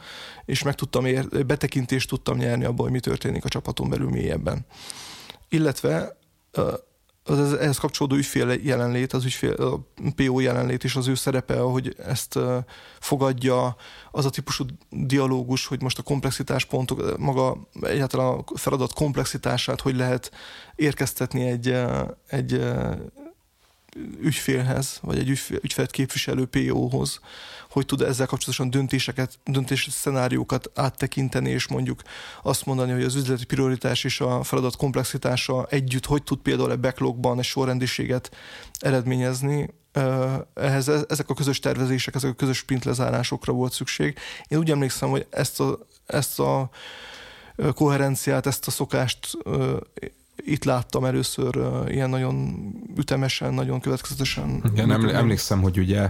Speaker 2: és meg tudtam ér, betekintést tudtam nyerni abból, hogy mi történik a csapaton belül mélyebben. Illetve az ehhez kapcsolódó ügyfél jelenlét, az ügyfél, a PO jelenlét és az ő szerepe, hogy ezt fogadja, az a típusú dialógus, hogy most a komplexitás pontok, maga egyáltalán a feladat komplexitását, hogy lehet érkeztetni egy, egy ügyfélhez, vagy egy ügyfél, ügyfelet képviselő PO-hoz, hogy tud ezzel kapcsolatosan döntéseket, döntés szenáriókat áttekinteni, és mondjuk azt mondani, hogy az üzleti prioritás és a feladat komplexitása együtt hogy tud például egy backlogban egy sorrendiséget eredményezni, ehhez ezek a közös tervezések, ezek a közös sprint lezárásokra volt szükség. Én úgy emlékszem, hogy ezt a, ezt a koherenciát, ezt a szokást itt láttam először ilyen nagyon ütemesen, nagyon következetesen.
Speaker 1: Igen, emlékszem, hogy ugye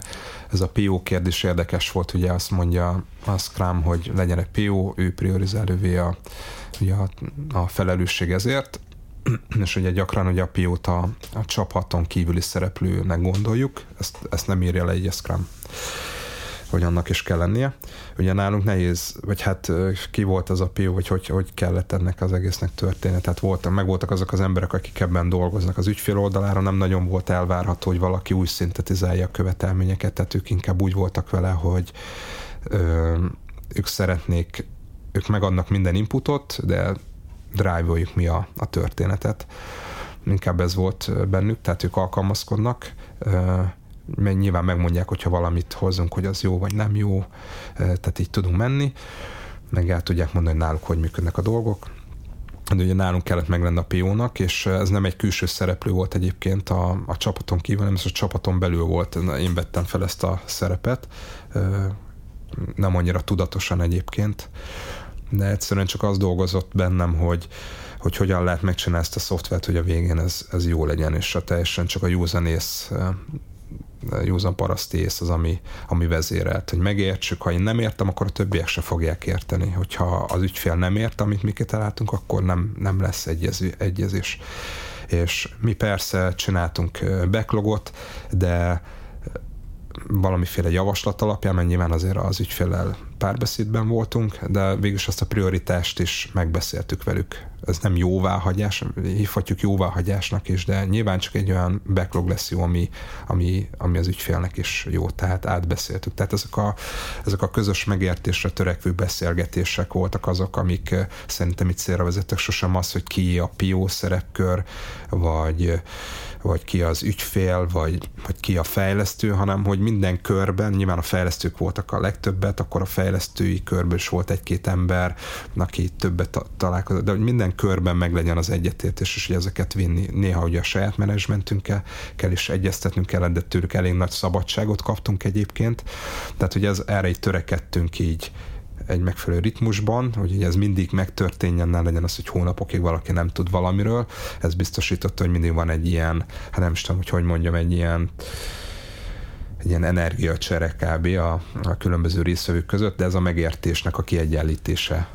Speaker 1: ez a PO kérdés érdekes volt, ugye azt mondja a Scrum, hogy legyen egy PO, ő priorizálővé a, ugye a, a felelősség ezért, és ugye gyakran ugye a PO-t a, a csapaton kívüli szereplőnek gondoljuk, ezt, ezt nem írja le egy Scrum hogy annak is kell lennie. Ugye nálunk nehéz, vagy hát ki volt az a PO, vagy hogy, hogy kellett ennek az egésznek történni. Tehát voltak, meg voltak azok az emberek, akik ebben dolgoznak. Az ügyfél oldalára nem nagyon volt elvárható, hogy valaki úgy szintetizálja a követelményeket, tehát ők inkább úgy voltak vele, hogy ö, ők szeretnék, ők megadnak minden inputot, de drive mi a, a történetet. Inkább ez volt bennük, tehát ők alkalmazkodnak. Ö, meg nyilván megmondják, hogyha valamit hozunk, hogy az jó vagy nem jó, tehát így tudunk menni, meg el tudják mondani, hogy náluk hogy működnek a dolgok. De ugye nálunk kellett meg lenni a PO-nak, és ez nem egy külső szereplő volt egyébként a, a csapaton kívül, hanem ez a csapaton belül volt. Én vettem fel ezt a szerepet, nem annyira tudatosan egyébként, de egyszerűen csak az dolgozott bennem, hogy, hogy hogyan lehet megcsinálni ezt a szoftvert, hogy a végén ez, ez jó legyen, és a teljesen csak a józanész józan paraszti ész az, ami, ami vezérelt, hogy megértsük, ha én nem értem, akkor a többiek se fogják érteni. Hogyha az ügyfél nem ért, amit mi kitaláltunk, akkor nem, nem lesz egyező, egyezés. És mi persze csináltunk backlogot, de valamiféle javaslat alapján, mert nyilván azért az ügyfélel párbeszédben voltunk, de végülis azt a prioritást is megbeszéltük velük. Ez nem jóváhagyás, hívhatjuk jóváhagyásnak is, de nyilván csak egy olyan backlog lesz jó, ami, ami, ami az ügyfélnek is jó, tehát átbeszéltük. Tehát ezek a, ezek a közös megértésre törekvő beszélgetések voltak azok, amik eh, szerintem itt célra vezettek, sosem az, hogy ki a PO szerepkör, vagy vagy ki az ügyfél, vagy, vagy ki a fejlesztő, hanem hogy minden körben, nyilván a fejlesztők voltak a legtöbbet, akkor a fejlesztői körből is volt egy-két ember, aki többet találkozott, de hogy minden körben meglegyen az egyetértés, és hogy ezeket vinni. Néha ugye a saját menedzsmentünkkel kell is egyeztetnünk kell, de tőlük elég nagy szabadságot kaptunk egyébként, tehát hogy ez, erre így törekedtünk így egy megfelelő ritmusban, hogy ez mindig megtörténjen, ne legyen az, hogy hónapokig valaki nem tud valamiről. Ez biztosította, hogy mindig van egy ilyen, hát nem is tudom, hogy hogy mondjam, egy ilyen egy ilyen energiacsere kb. A, a különböző részvevők között, de ez a megértésnek a kiegyenlítése.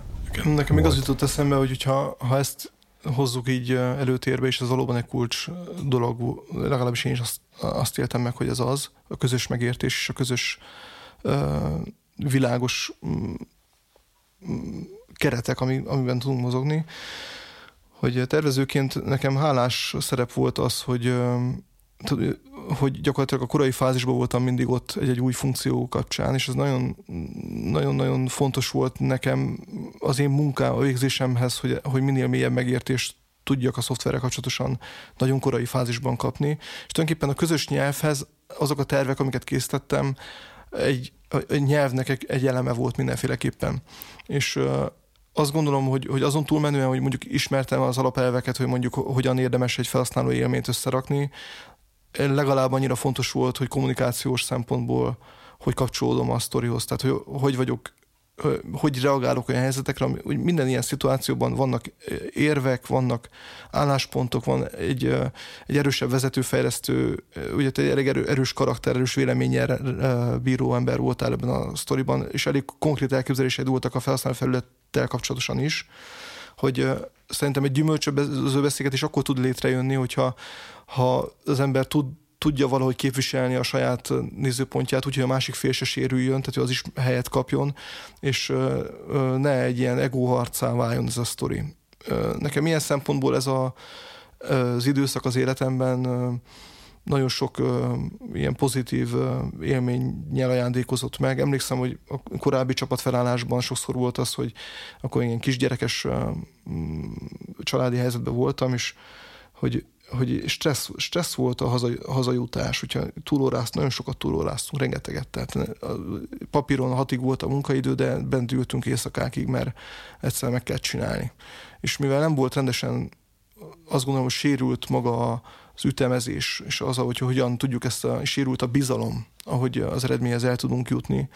Speaker 2: Nekem még az jutott eszembe, hogy ha, ha ezt hozzuk így előtérbe, és ez valóban egy kulcs dolog, legalábbis én is azt, azt éltem meg, hogy ez az, a közös megértés és a közös világos um, keretek, ami, amiben tudunk mozogni, hogy tervezőként nekem hálás szerep volt az, hogy hogy gyakorlatilag a korai fázisban voltam mindig ott egy-egy új funkció kapcsán, és ez nagyon, nagyon-nagyon fontos volt nekem az én munká, a végzésemhez, hogy, hogy minél mélyebb megértést tudjak a szoftverre kapcsolatosan nagyon korai fázisban kapni. És tulajdonképpen a közös nyelvhez azok a tervek, amiket készítettem, egy, egy nyelvnek egy, egy eleme volt mindenféleképpen. És azt gondolom, hogy, hogy azon túlmenően, hogy mondjuk ismertem az alapelveket, hogy mondjuk hogyan érdemes egy felhasználó élményt összerakni, legalább annyira fontos volt, hogy kommunikációs szempontból hogy kapcsolódom a sztorihoz, tehát hogy, hogy vagyok hogy reagálok olyan helyzetekre, hogy minden ilyen szituációban vannak érvek, vannak álláspontok, van egy, egy erősebb vezetőfejlesztő, ugye egy elég erős karakter, erős véleménnyel bíró ember voltál ebben a sztoriban, és elég konkrét elképzelésed voltak a felhasználó felülettel kapcsolatosan is, hogy szerintem egy gyümölcsöző beszélgetés akkor tud létrejönni, hogyha ha az ember tud, tudja valahogy képviselni a saját nézőpontját, úgyhogy a másik fél se sérüljön, tehát hogy az is helyet kapjon, és ne egy ilyen egóharcá váljon ez a sztori. Nekem ilyen szempontból ez a, az időszak az életemben nagyon sok ilyen pozitív uh, élménnyel ajándékozott meg. Emlékszem, hogy a korábbi csapatfelállásban sokszor volt az, hogy akkor ilyen kisgyerekes családi helyzetben voltam, és hogy hogy stressz, stressz volt a hazai, hazajutás, hogyha túlórázt, nagyon sokat túlóráztunk, rengeteget, tehát a papíron hatig volt a munkaidő, de bent ültünk éjszakákig, mert egyszer meg kell csinálni. És mivel nem volt rendesen, azt gondolom, hogy sérült maga az ütemezés, és az, hogy hogyan tudjuk ezt a, sérült a bizalom ahogy az eredményhez el tudunk jutni,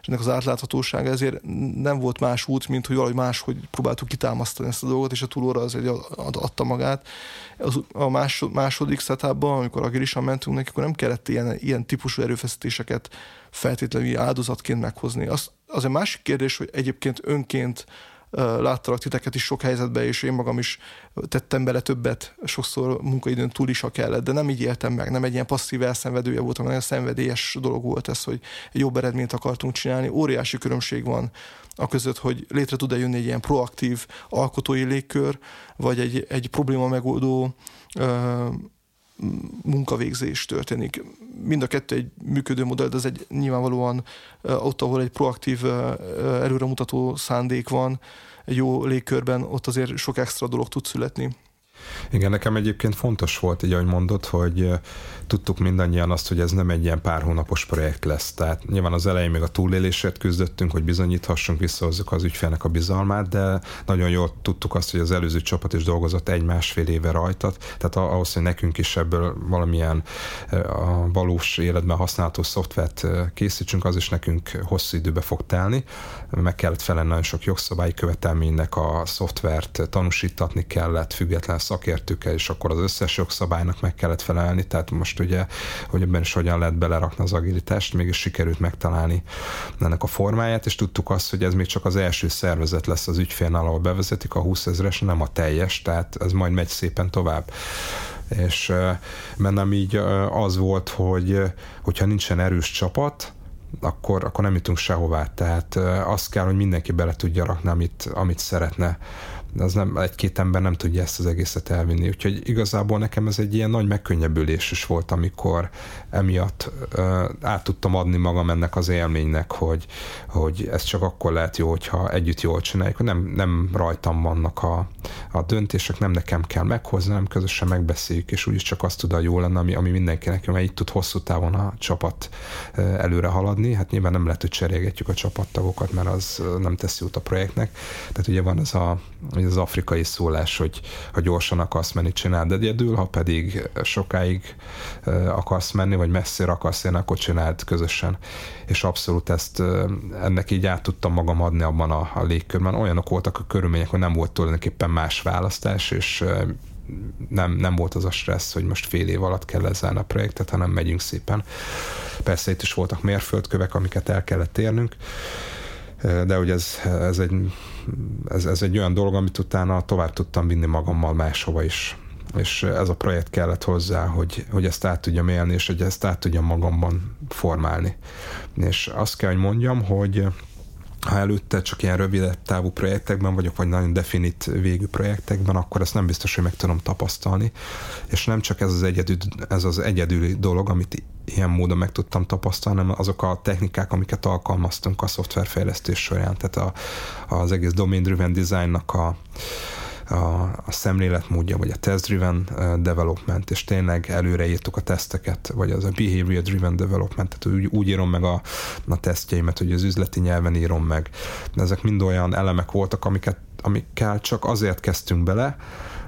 Speaker 2: és ennek az átláthatósága, ezért nem volt más út, mint hogy valahogy máshogy próbáltuk kitámasztani ezt a dolgot, és a túlóra az egy adta magát. A másod, második setupban, amikor agilisan mentünk neki, akkor nem kellett ilyen, ilyen típusú erőfeszítéseket feltétlenül áldozatként meghozni. Az, az egy másik kérdés, hogy egyébként önként láttalak titeket is sok helyzetben, és én magam is tettem bele többet, sokszor munkaidőn túl is, ha kellett, de nem így éltem meg, nem egy ilyen passzív elszenvedője voltam, hanem szenvedélyes dolog volt ez, hogy egy jobb eredményt akartunk csinálni. Óriási különbség van a között, hogy létre tud-e jönni egy ilyen proaktív alkotói légkör, vagy egy, egy probléma megoldó munkavégzés történik. Mind a kettő egy működő modell, de ez egy nyilvánvalóan ott, ahol egy proaktív, előremutató szándék van, egy jó légkörben, ott azért sok extra dolog tud születni.
Speaker 1: Igen, nekem egyébként fontos volt, így ahogy mondod, hogy tudtuk mindannyian azt, hogy ez nem egy ilyen pár hónapos projekt lesz. Tehát nyilván az elején még a túlélésért küzdöttünk, hogy bizonyíthassunk, visszahozzuk az ügyfélnek a bizalmát, de nagyon jól tudtuk azt, hogy az előző csapat is dolgozott egy-másfél éve rajta, tehát ahhoz, hogy nekünk is ebből valamilyen a valós életben használható szoftvert készítsünk, az is nekünk hosszú időbe fog telni. Meg kellett felelni nagyon sok jogszabályi követelménynek a szoftvert tanúsítatni kellett független szakértőkkel, és akkor az összes jogszabálynak meg kellett felelni, tehát most ugye, hogy ebben is hogyan lehet belerakni az agilitást, mégis sikerült megtalálni ennek a formáját, és tudtuk azt, hogy ez még csak az első szervezet lesz az ügyfélnál, ahol bevezetik a 20 ezeres, nem a teljes, tehát ez majd megy szépen tovább. És bennem így az volt, hogy hogyha nincsen erős csapat, akkor, akkor nem jutunk sehová. Tehát azt kell, hogy mindenki bele tudja rakni, amit, amit szeretne az nem, egy-két ember nem tudja ezt az egészet elvinni. Úgyhogy igazából nekem ez egy ilyen nagy megkönnyebbülés is volt, amikor emiatt uh, át tudtam adni magam ennek az élménynek, hogy, hogy ez csak akkor lehet jó, hogyha együtt jól csináljuk, nem, nem rajtam vannak a, a döntések, nem nekem kell meghozni, nem közösen megbeszéljük, és úgyis csak azt tud a jó lenne, ami, ami mindenkinek, mert így tud hosszú távon a csapat előre haladni. Hát nyilván nem lehet, hogy cserélgetjük a csapattagokat, mert az nem teszi út a projektnek. Tehát ugye van ez a hogy az afrikai szólás, hogy ha gyorsan akarsz menni, csináld egyedül, ha pedig sokáig akarsz menni, vagy messzire akarsz érni, akkor csináld közösen. És abszolút ezt ennek így át tudtam magam adni abban a, a légkörben. Olyanok voltak a körülmények, hogy nem volt tulajdonképpen más választás, és nem, nem volt az a stressz, hogy most fél év alatt kell lezárni a projektet, hanem megyünk szépen. Persze itt is voltak mérföldkövek, amiket el kellett érnünk, de hogy ez, ez, egy, ez, ez egy olyan dolog, amit utána tovább tudtam vinni magammal máshova is. És ez a projekt kellett hozzá, hogy, hogy ezt át tudjam élni, és hogy ezt át tudjam magamban formálni. És azt kell, hogy mondjam, hogy ha előtte csak ilyen rövid távú projektekben vagyok, vagy nagyon definit végű projektekben, akkor ezt nem biztos, hogy meg tudom tapasztalni. És nem csak ez az egyedül, ez az egyedüli dolog, amit ilyen módon meg tudtam tapasztalni, hanem azok a technikák, amiket alkalmaztunk a szoftverfejlesztés során. Tehát a, az egész domain-driven designnak a, a, a szemléletmódja, vagy a test-driven development, és tényleg előre írtuk a teszteket, vagy az a behavior-driven development, tehát úgy, úgy írom meg a, a tesztjeimet, hogy az üzleti nyelven írom meg. De ezek mind olyan elemek voltak, amiket, amikkel csak azért kezdtünk bele,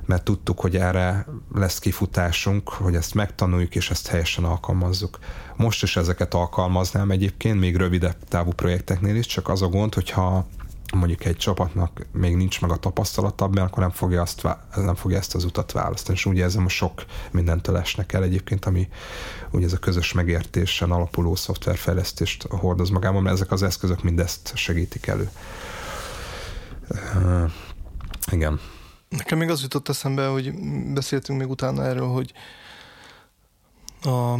Speaker 1: mert tudtuk, hogy erre lesz kifutásunk, hogy ezt megtanuljuk, és ezt helyesen alkalmazzuk. Most is ezeket alkalmaznám egyébként, még rövidebb távú projekteknél is, csak az a gond, hogyha mondjuk egy csapatnak még nincs meg a tapasztalata abban, akkor nem fogja, azt, nem fogja ezt az utat választani. És ugye ezzel most sok mindentől esnek el egyébként, ami ugye ez a közös megértésen alapuló szoftverfejlesztést hordoz magában, mert ezek az eszközök mindezt segítik elő. Uh, igen.
Speaker 2: Nekem még az jutott eszembe, hogy beszéltünk még utána erről, hogy a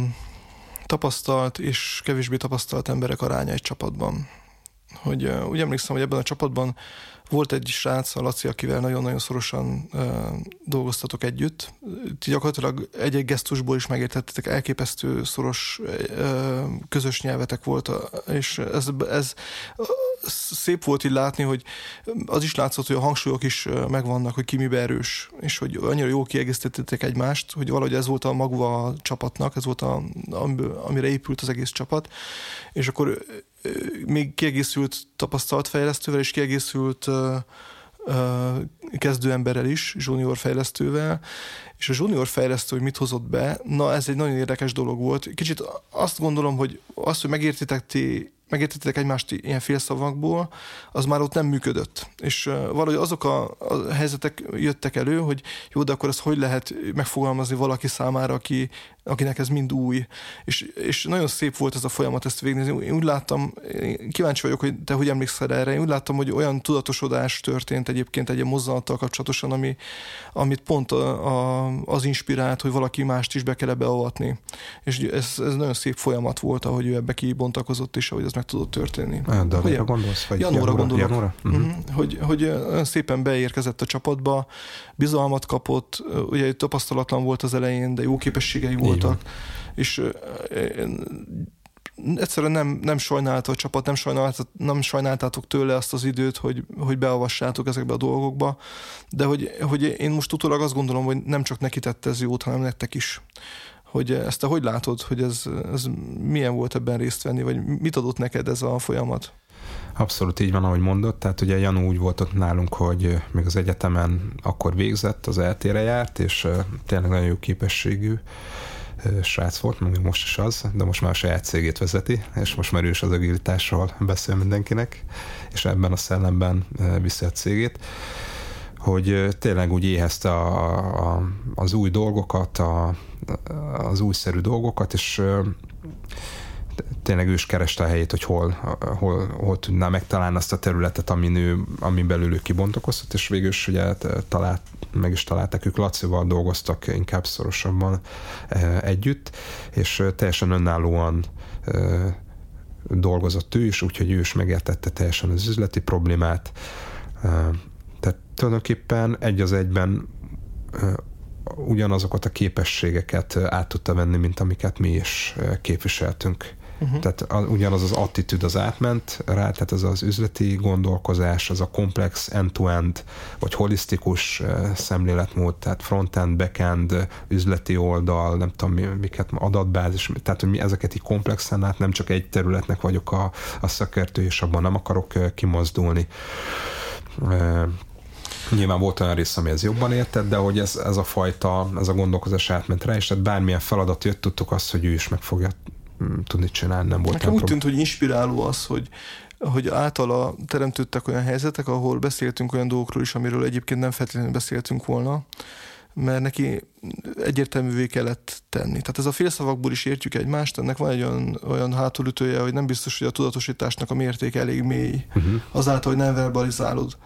Speaker 2: tapasztalt és kevésbé tapasztalt emberek aránya egy csapatban hogy uh, úgy emlékszem, hogy ebben a csapatban volt egy srác, a Laci, akivel nagyon-nagyon szorosan uh, dolgoztatok együtt. Ti gyakorlatilag egy-egy gesztusból is megértettetek, elképesztő szoros uh, közös nyelvetek volt, és ez, ez szép volt így látni, hogy az is látszott, hogy a hangsúlyok is megvannak, hogy ki mibe erős, és hogy annyira jó kiegészítettek egymást, hogy valahogy ez volt a magva a csapatnak, ez volt a, amire épült az egész csapat, és akkor még kiegészült tapasztalt fejlesztővel, és kiegészült kezdőemberrel is, junior fejlesztővel, és a junior fejlesztő, hogy mit hozott be, na ez egy nagyon érdekes dolog volt. Kicsit azt gondolom, hogy azt, hogy megértitek ti megértettek egymást ilyen félszavakból, az már ott nem működött. És valahogy azok a, a helyzetek jöttek elő, hogy jó, de akkor ezt hogy lehet megfogalmazni valaki számára, aki, akinek ez mind új. És, és nagyon szép volt ez a folyamat ezt végignézni. Én úgy láttam, én kíváncsi vagyok, hogy te hogy emlékszel erre, én úgy láttam, hogy olyan tudatosodás történt egyébként egy mozzanattal kapcsolatosan, ami, amit pont a, a, az inspirált, hogy valaki mást is be kell ebbe avatni. És ez, ez nagyon szép folyamat volt, ahogy ő ebbe kibontakozott, és ahogy ez meg tudott történni.
Speaker 1: De hogy gondolsz?
Speaker 2: Vagy Janóra, Janóra gondolok. Janóra? Uh-huh. Hogy, hogy olyan szépen beérkezett a csapatba, bizalmat kapott, ugye tapasztalatlan volt az elején, de jó képességei voltak, és egyszerűen nem, nem sajnálta a csapat, nem, sajnálta, nem sajnáltátok tőle azt az időt, hogy, hogy beavassátok ezekbe a dolgokba, de hogy, hogy én most utólag azt gondolom, hogy nem csak neki tette ez jót, hanem nektek is. Hogy ezt te hogy látod, hogy ez, ez milyen volt ebben részt venni, vagy mit adott neked ez a folyamat?
Speaker 1: Abszolút így van, ahogy mondott. Tehát ugye Janu úgy volt ott nálunk, hogy még az egyetemen akkor végzett, az eltére járt, és tényleg nagyon jó képességű srác volt, még most is az, de most már a saját cégét vezeti, és most már ő is az agilitásról beszél mindenkinek, és ebben a szellemben viszi a cégét hogy tényleg úgy éhezte a, a, az új dolgokat, a, az újszerű dolgokat, és tényleg ő is kereste a helyét, hogy hol, hol, hol tudná megtalálni azt a területet, amin, ő, amin belül ő kibontakoztat, és végül is ugye talált, meg is találták, ők Lacival dolgoztak inkább szorosabban együtt, és teljesen önállóan dolgozott ő is, úgyhogy ő is megértette teljesen az üzleti problémát, tehát tulajdonképpen egy az egyben ugyanazokat a képességeket át tudta venni, mint amiket mi is képviseltünk. Uh-huh. Tehát a, ugyanaz az attitűd az átment rá, tehát ez az üzleti gondolkozás, az a komplex end-to-end, vagy holisztikus szemléletmód, tehát front-end, back-end, üzleti oldal, nem tudom miket, adatbázis, tehát hogy mi ezeket így komplexen át, nem csak egy területnek vagyok a, a szakértő, és abban nem akarok kimozdulni Nyilván volt olyan rész, ami ez jobban értett, de hogy ez, ez a fajta, ez a gondolkozás átment rá, és tehát bármilyen feladat jött, tudtuk azt, hogy ő is meg fogja tudni csinálni, nem volt
Speaker 2: Nekem úgy tűnt, hogy inspiráló az, hogy, hogy általa teremtődtek olyan helyzetek, ahol beszéltünk olyan dolgokról is, amiről egyébként nem feltétlenül beszéltünk volna, mert neki egyértelművé kellett tenni. Tehát ez a félszavakból is értjük egymást, ennek van egy olyan, olyan hátulütője, hogy nem biztos, hogy a tudatosításnak a mérték elég mély, uh-huh. azáltal, hogy nem verbalizálod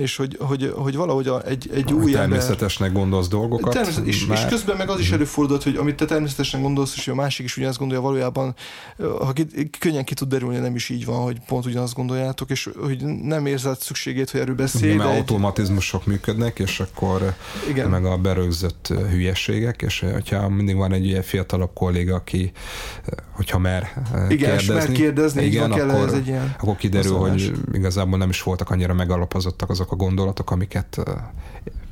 Speaker 2: és hogy, hogy, hogy valahogy a, egy, egy új
Speaker 1: Természetesnek ember, gondolsz dolgokat.
Speaker 2: Természet, és, és közben meg az is előfordult, hogy amit te természetesen gondolsz, és a másik is ugyanazt gondolja valójában, ha ki, könnyen ki tud derülni, nem is így van, hogy pont ugyanazt gondoljátok, és hogy nem érzed szükségét, hogy erről beszélj.
Speaker 1: Mert automatizmusok működnek, és akkor Igen. meg a berögzött hülyeségek, és hogyha mindig van egy ilyen fiatalabb kolléga, aki hogyha mer
Speaker 2: Igen, kérdezni, mer kérdezni igen,
Speaker 1: akkor, kell ez egy ilyen akkor kiderül, hogy igazából nem is voltak annyira megalapozottak azok a gondolatok, amiket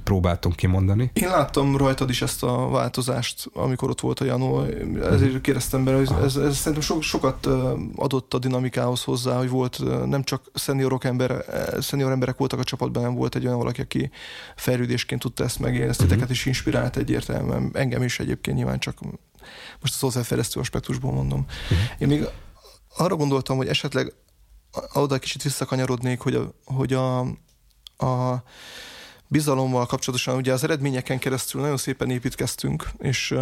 Speaker 1: próbáltunk kimondani.
Speaker 2: Én láttam rajtad is ezt a változást, amikor ott volt a Janó, ezért mhm. kérdeztem be, hogy ez, ez szerintem so, sokat adott a dinamikához hozzá, hogy volt nem csak szeniorok ember, szenior emberek voltak a csapatban, nem volt egy olyan valaki, aki fejlődésként tudta ezt megélni, ezt uh-huh. is inspirált egyértelműen, engem is egyébként nyilván csak most a szoftverfejlesztő aspektusból mondom. Uh-huh. Én még arra gondoltam, hogy esetleg oda kicsit visszakanyarodnék, hogy a, hogy a, a bizalommal kapcsolatosan ugye az eredményeken keresztül nagyon szépen építkeztünk, és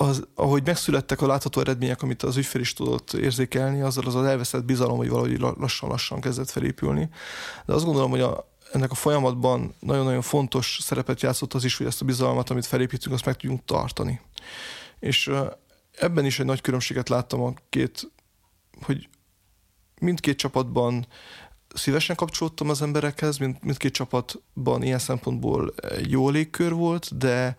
Speaker 2: az, ahogy megszülettek a látható eredmények, amit az ügyfél is tudott érzékelni, azzal az az elveszett bizalom, hogy valahogy lassan-lassan kezdett felépülni. De azt gondolom, hogy a, ennek a folyamatban nagyon-nagyon fontos szerepet játszott az is, hogy ezt a bizalmat, amit felépítünk, azt meg tudjunk tartani. És ebben is egy nagy különbséget láttam a két, hogy mindkét csapatban szívesen kapcsolódtam az emberekhez, mind, mindkét csapatban ilyen szempontból jó légkör volt, de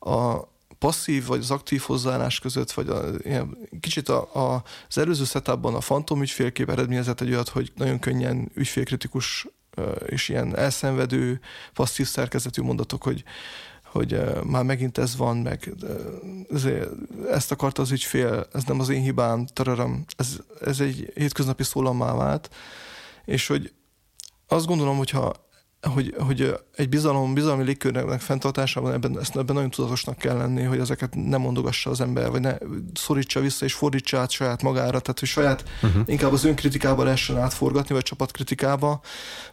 Speaker 2: a passzív vagy az aktív hozzáállás között, vagy a, ilyen, kicsit a, a, az előző setupban a fantom ügyfélkép eredményezett egy olyat, hogy nagyon könnyen ügyfélkritikus és ilyen elszenvedő, passzív szerkezetű mondatok, hogy hogy már megint ez van, meg ezt akarta az ügyfél, ez nem az én hibám, tararam, ez, ez egy hétköznapi szólammá vált, és hogy azt gondolom, hogyha hogy, hogy egy bizalom, bizalmi légkörnek fenntartásában ebben, ezt, ebben nagyon tudatosnak kell lenni, hogy ezeket nem mondogassa az ember, vagy ne szorítsa vissza és fordítsa át saját magára, tehát hogy saját uh-huh. inkább az önkritikába lehessen átforgatni, vagy csapatkritikába,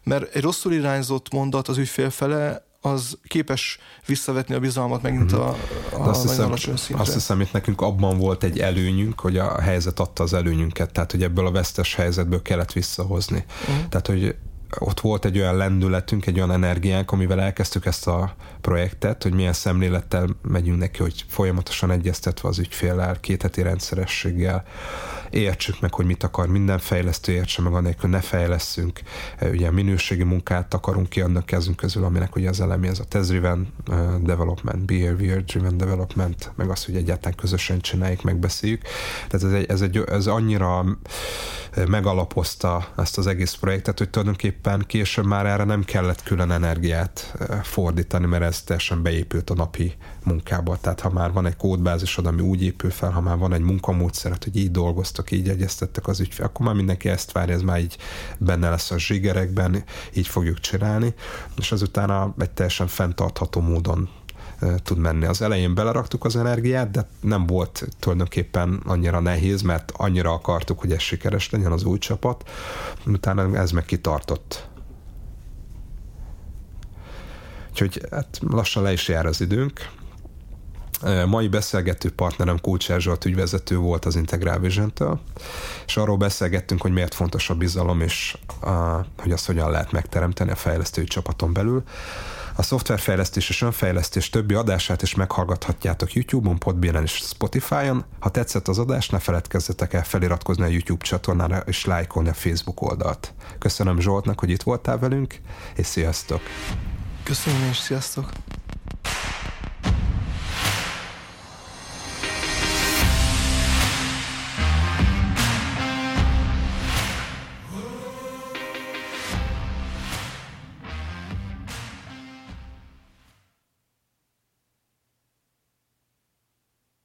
Speaker 2: mert egy rosszul irányzott mondat az ügyfél fele az képes visszavetni a bizalmat megint a, a
Speaker 1: azt hiszem, alacsony szintre. Azt hiszem, itt nekünk abban volt egy előnyünk, hogy a helyzet adta az előnyünket, tehát hogy ebből a vesztes helyzetből kellett visszahozni. Uh-huh. Tehát, hogy ott volt egy olyan lendületünk, egy olyan energiánk, amivel elkezdtük ezt a projektet, hogy milyen szemlélettel megyünk neki, hogy folyamatosan egyeztetve az ügyféllel, két heti rendszerességgel, értsük meg, hogy mit akar minden fejlesztő, értse meg anélkül, ne fejleszünk. Ugye minőségi munkát akarunk ki annak kezünk közül, aminek ugye az elemi ez a test-driven development, behavior-driven development, meg az, hogy egyáltalán közösen csináljuk, megbeszéljük. Tehát ez, egy, ez, egy, ez annyira megalapozta ezt az egész projektet, hogy tulajdonképpen később már erre nem kellett külön energiát fordítani, mert ez teljesen beépült a napi munkába. Tehát ha már van egy kódbázisod, ami úgy épül fel, ha már van egy munkamódszeret, hogy így dolgoztak, így egyeztettek az ügyfél, akkor már mindenki ezt várja, ez már így benne lesz a zsigerekben, így fogjuk csinálni, és azután egy teljesen fenntartható módon tud menni. Az elején beleraktuk az energiát, de nem volt tulajdonképpen annyira nehéz, mert annyira akartuk, hogy ez sikeres legyen az új csapat, utána ez meg kitartott. Úgyhogy hát lassan le is jár az időnk. Mai beszélgető partnerem Kulcs Erzsolt ügyvezető volt az Integral Vision-től, és arról beszélgettünk, hogy miért fontos a bizalom, és a, hogy azt hogyan lehet megteremteni a fejlesztői csapaton belül. A szoftverfejlesztés és önfejlesztés többi adását is meghallgathatjátok YouTube-on, Podbean és Spotify-on. Ha tetszett az adás, ne feledkezzetek el feliratkozni a YouTube csatornára és lájkolni a Facebook oldalt. Köszönöm Zsoltnak, hogy itt voltál velünk, és sziasztok!
Speaker 2: Köszönöm és sziasztok!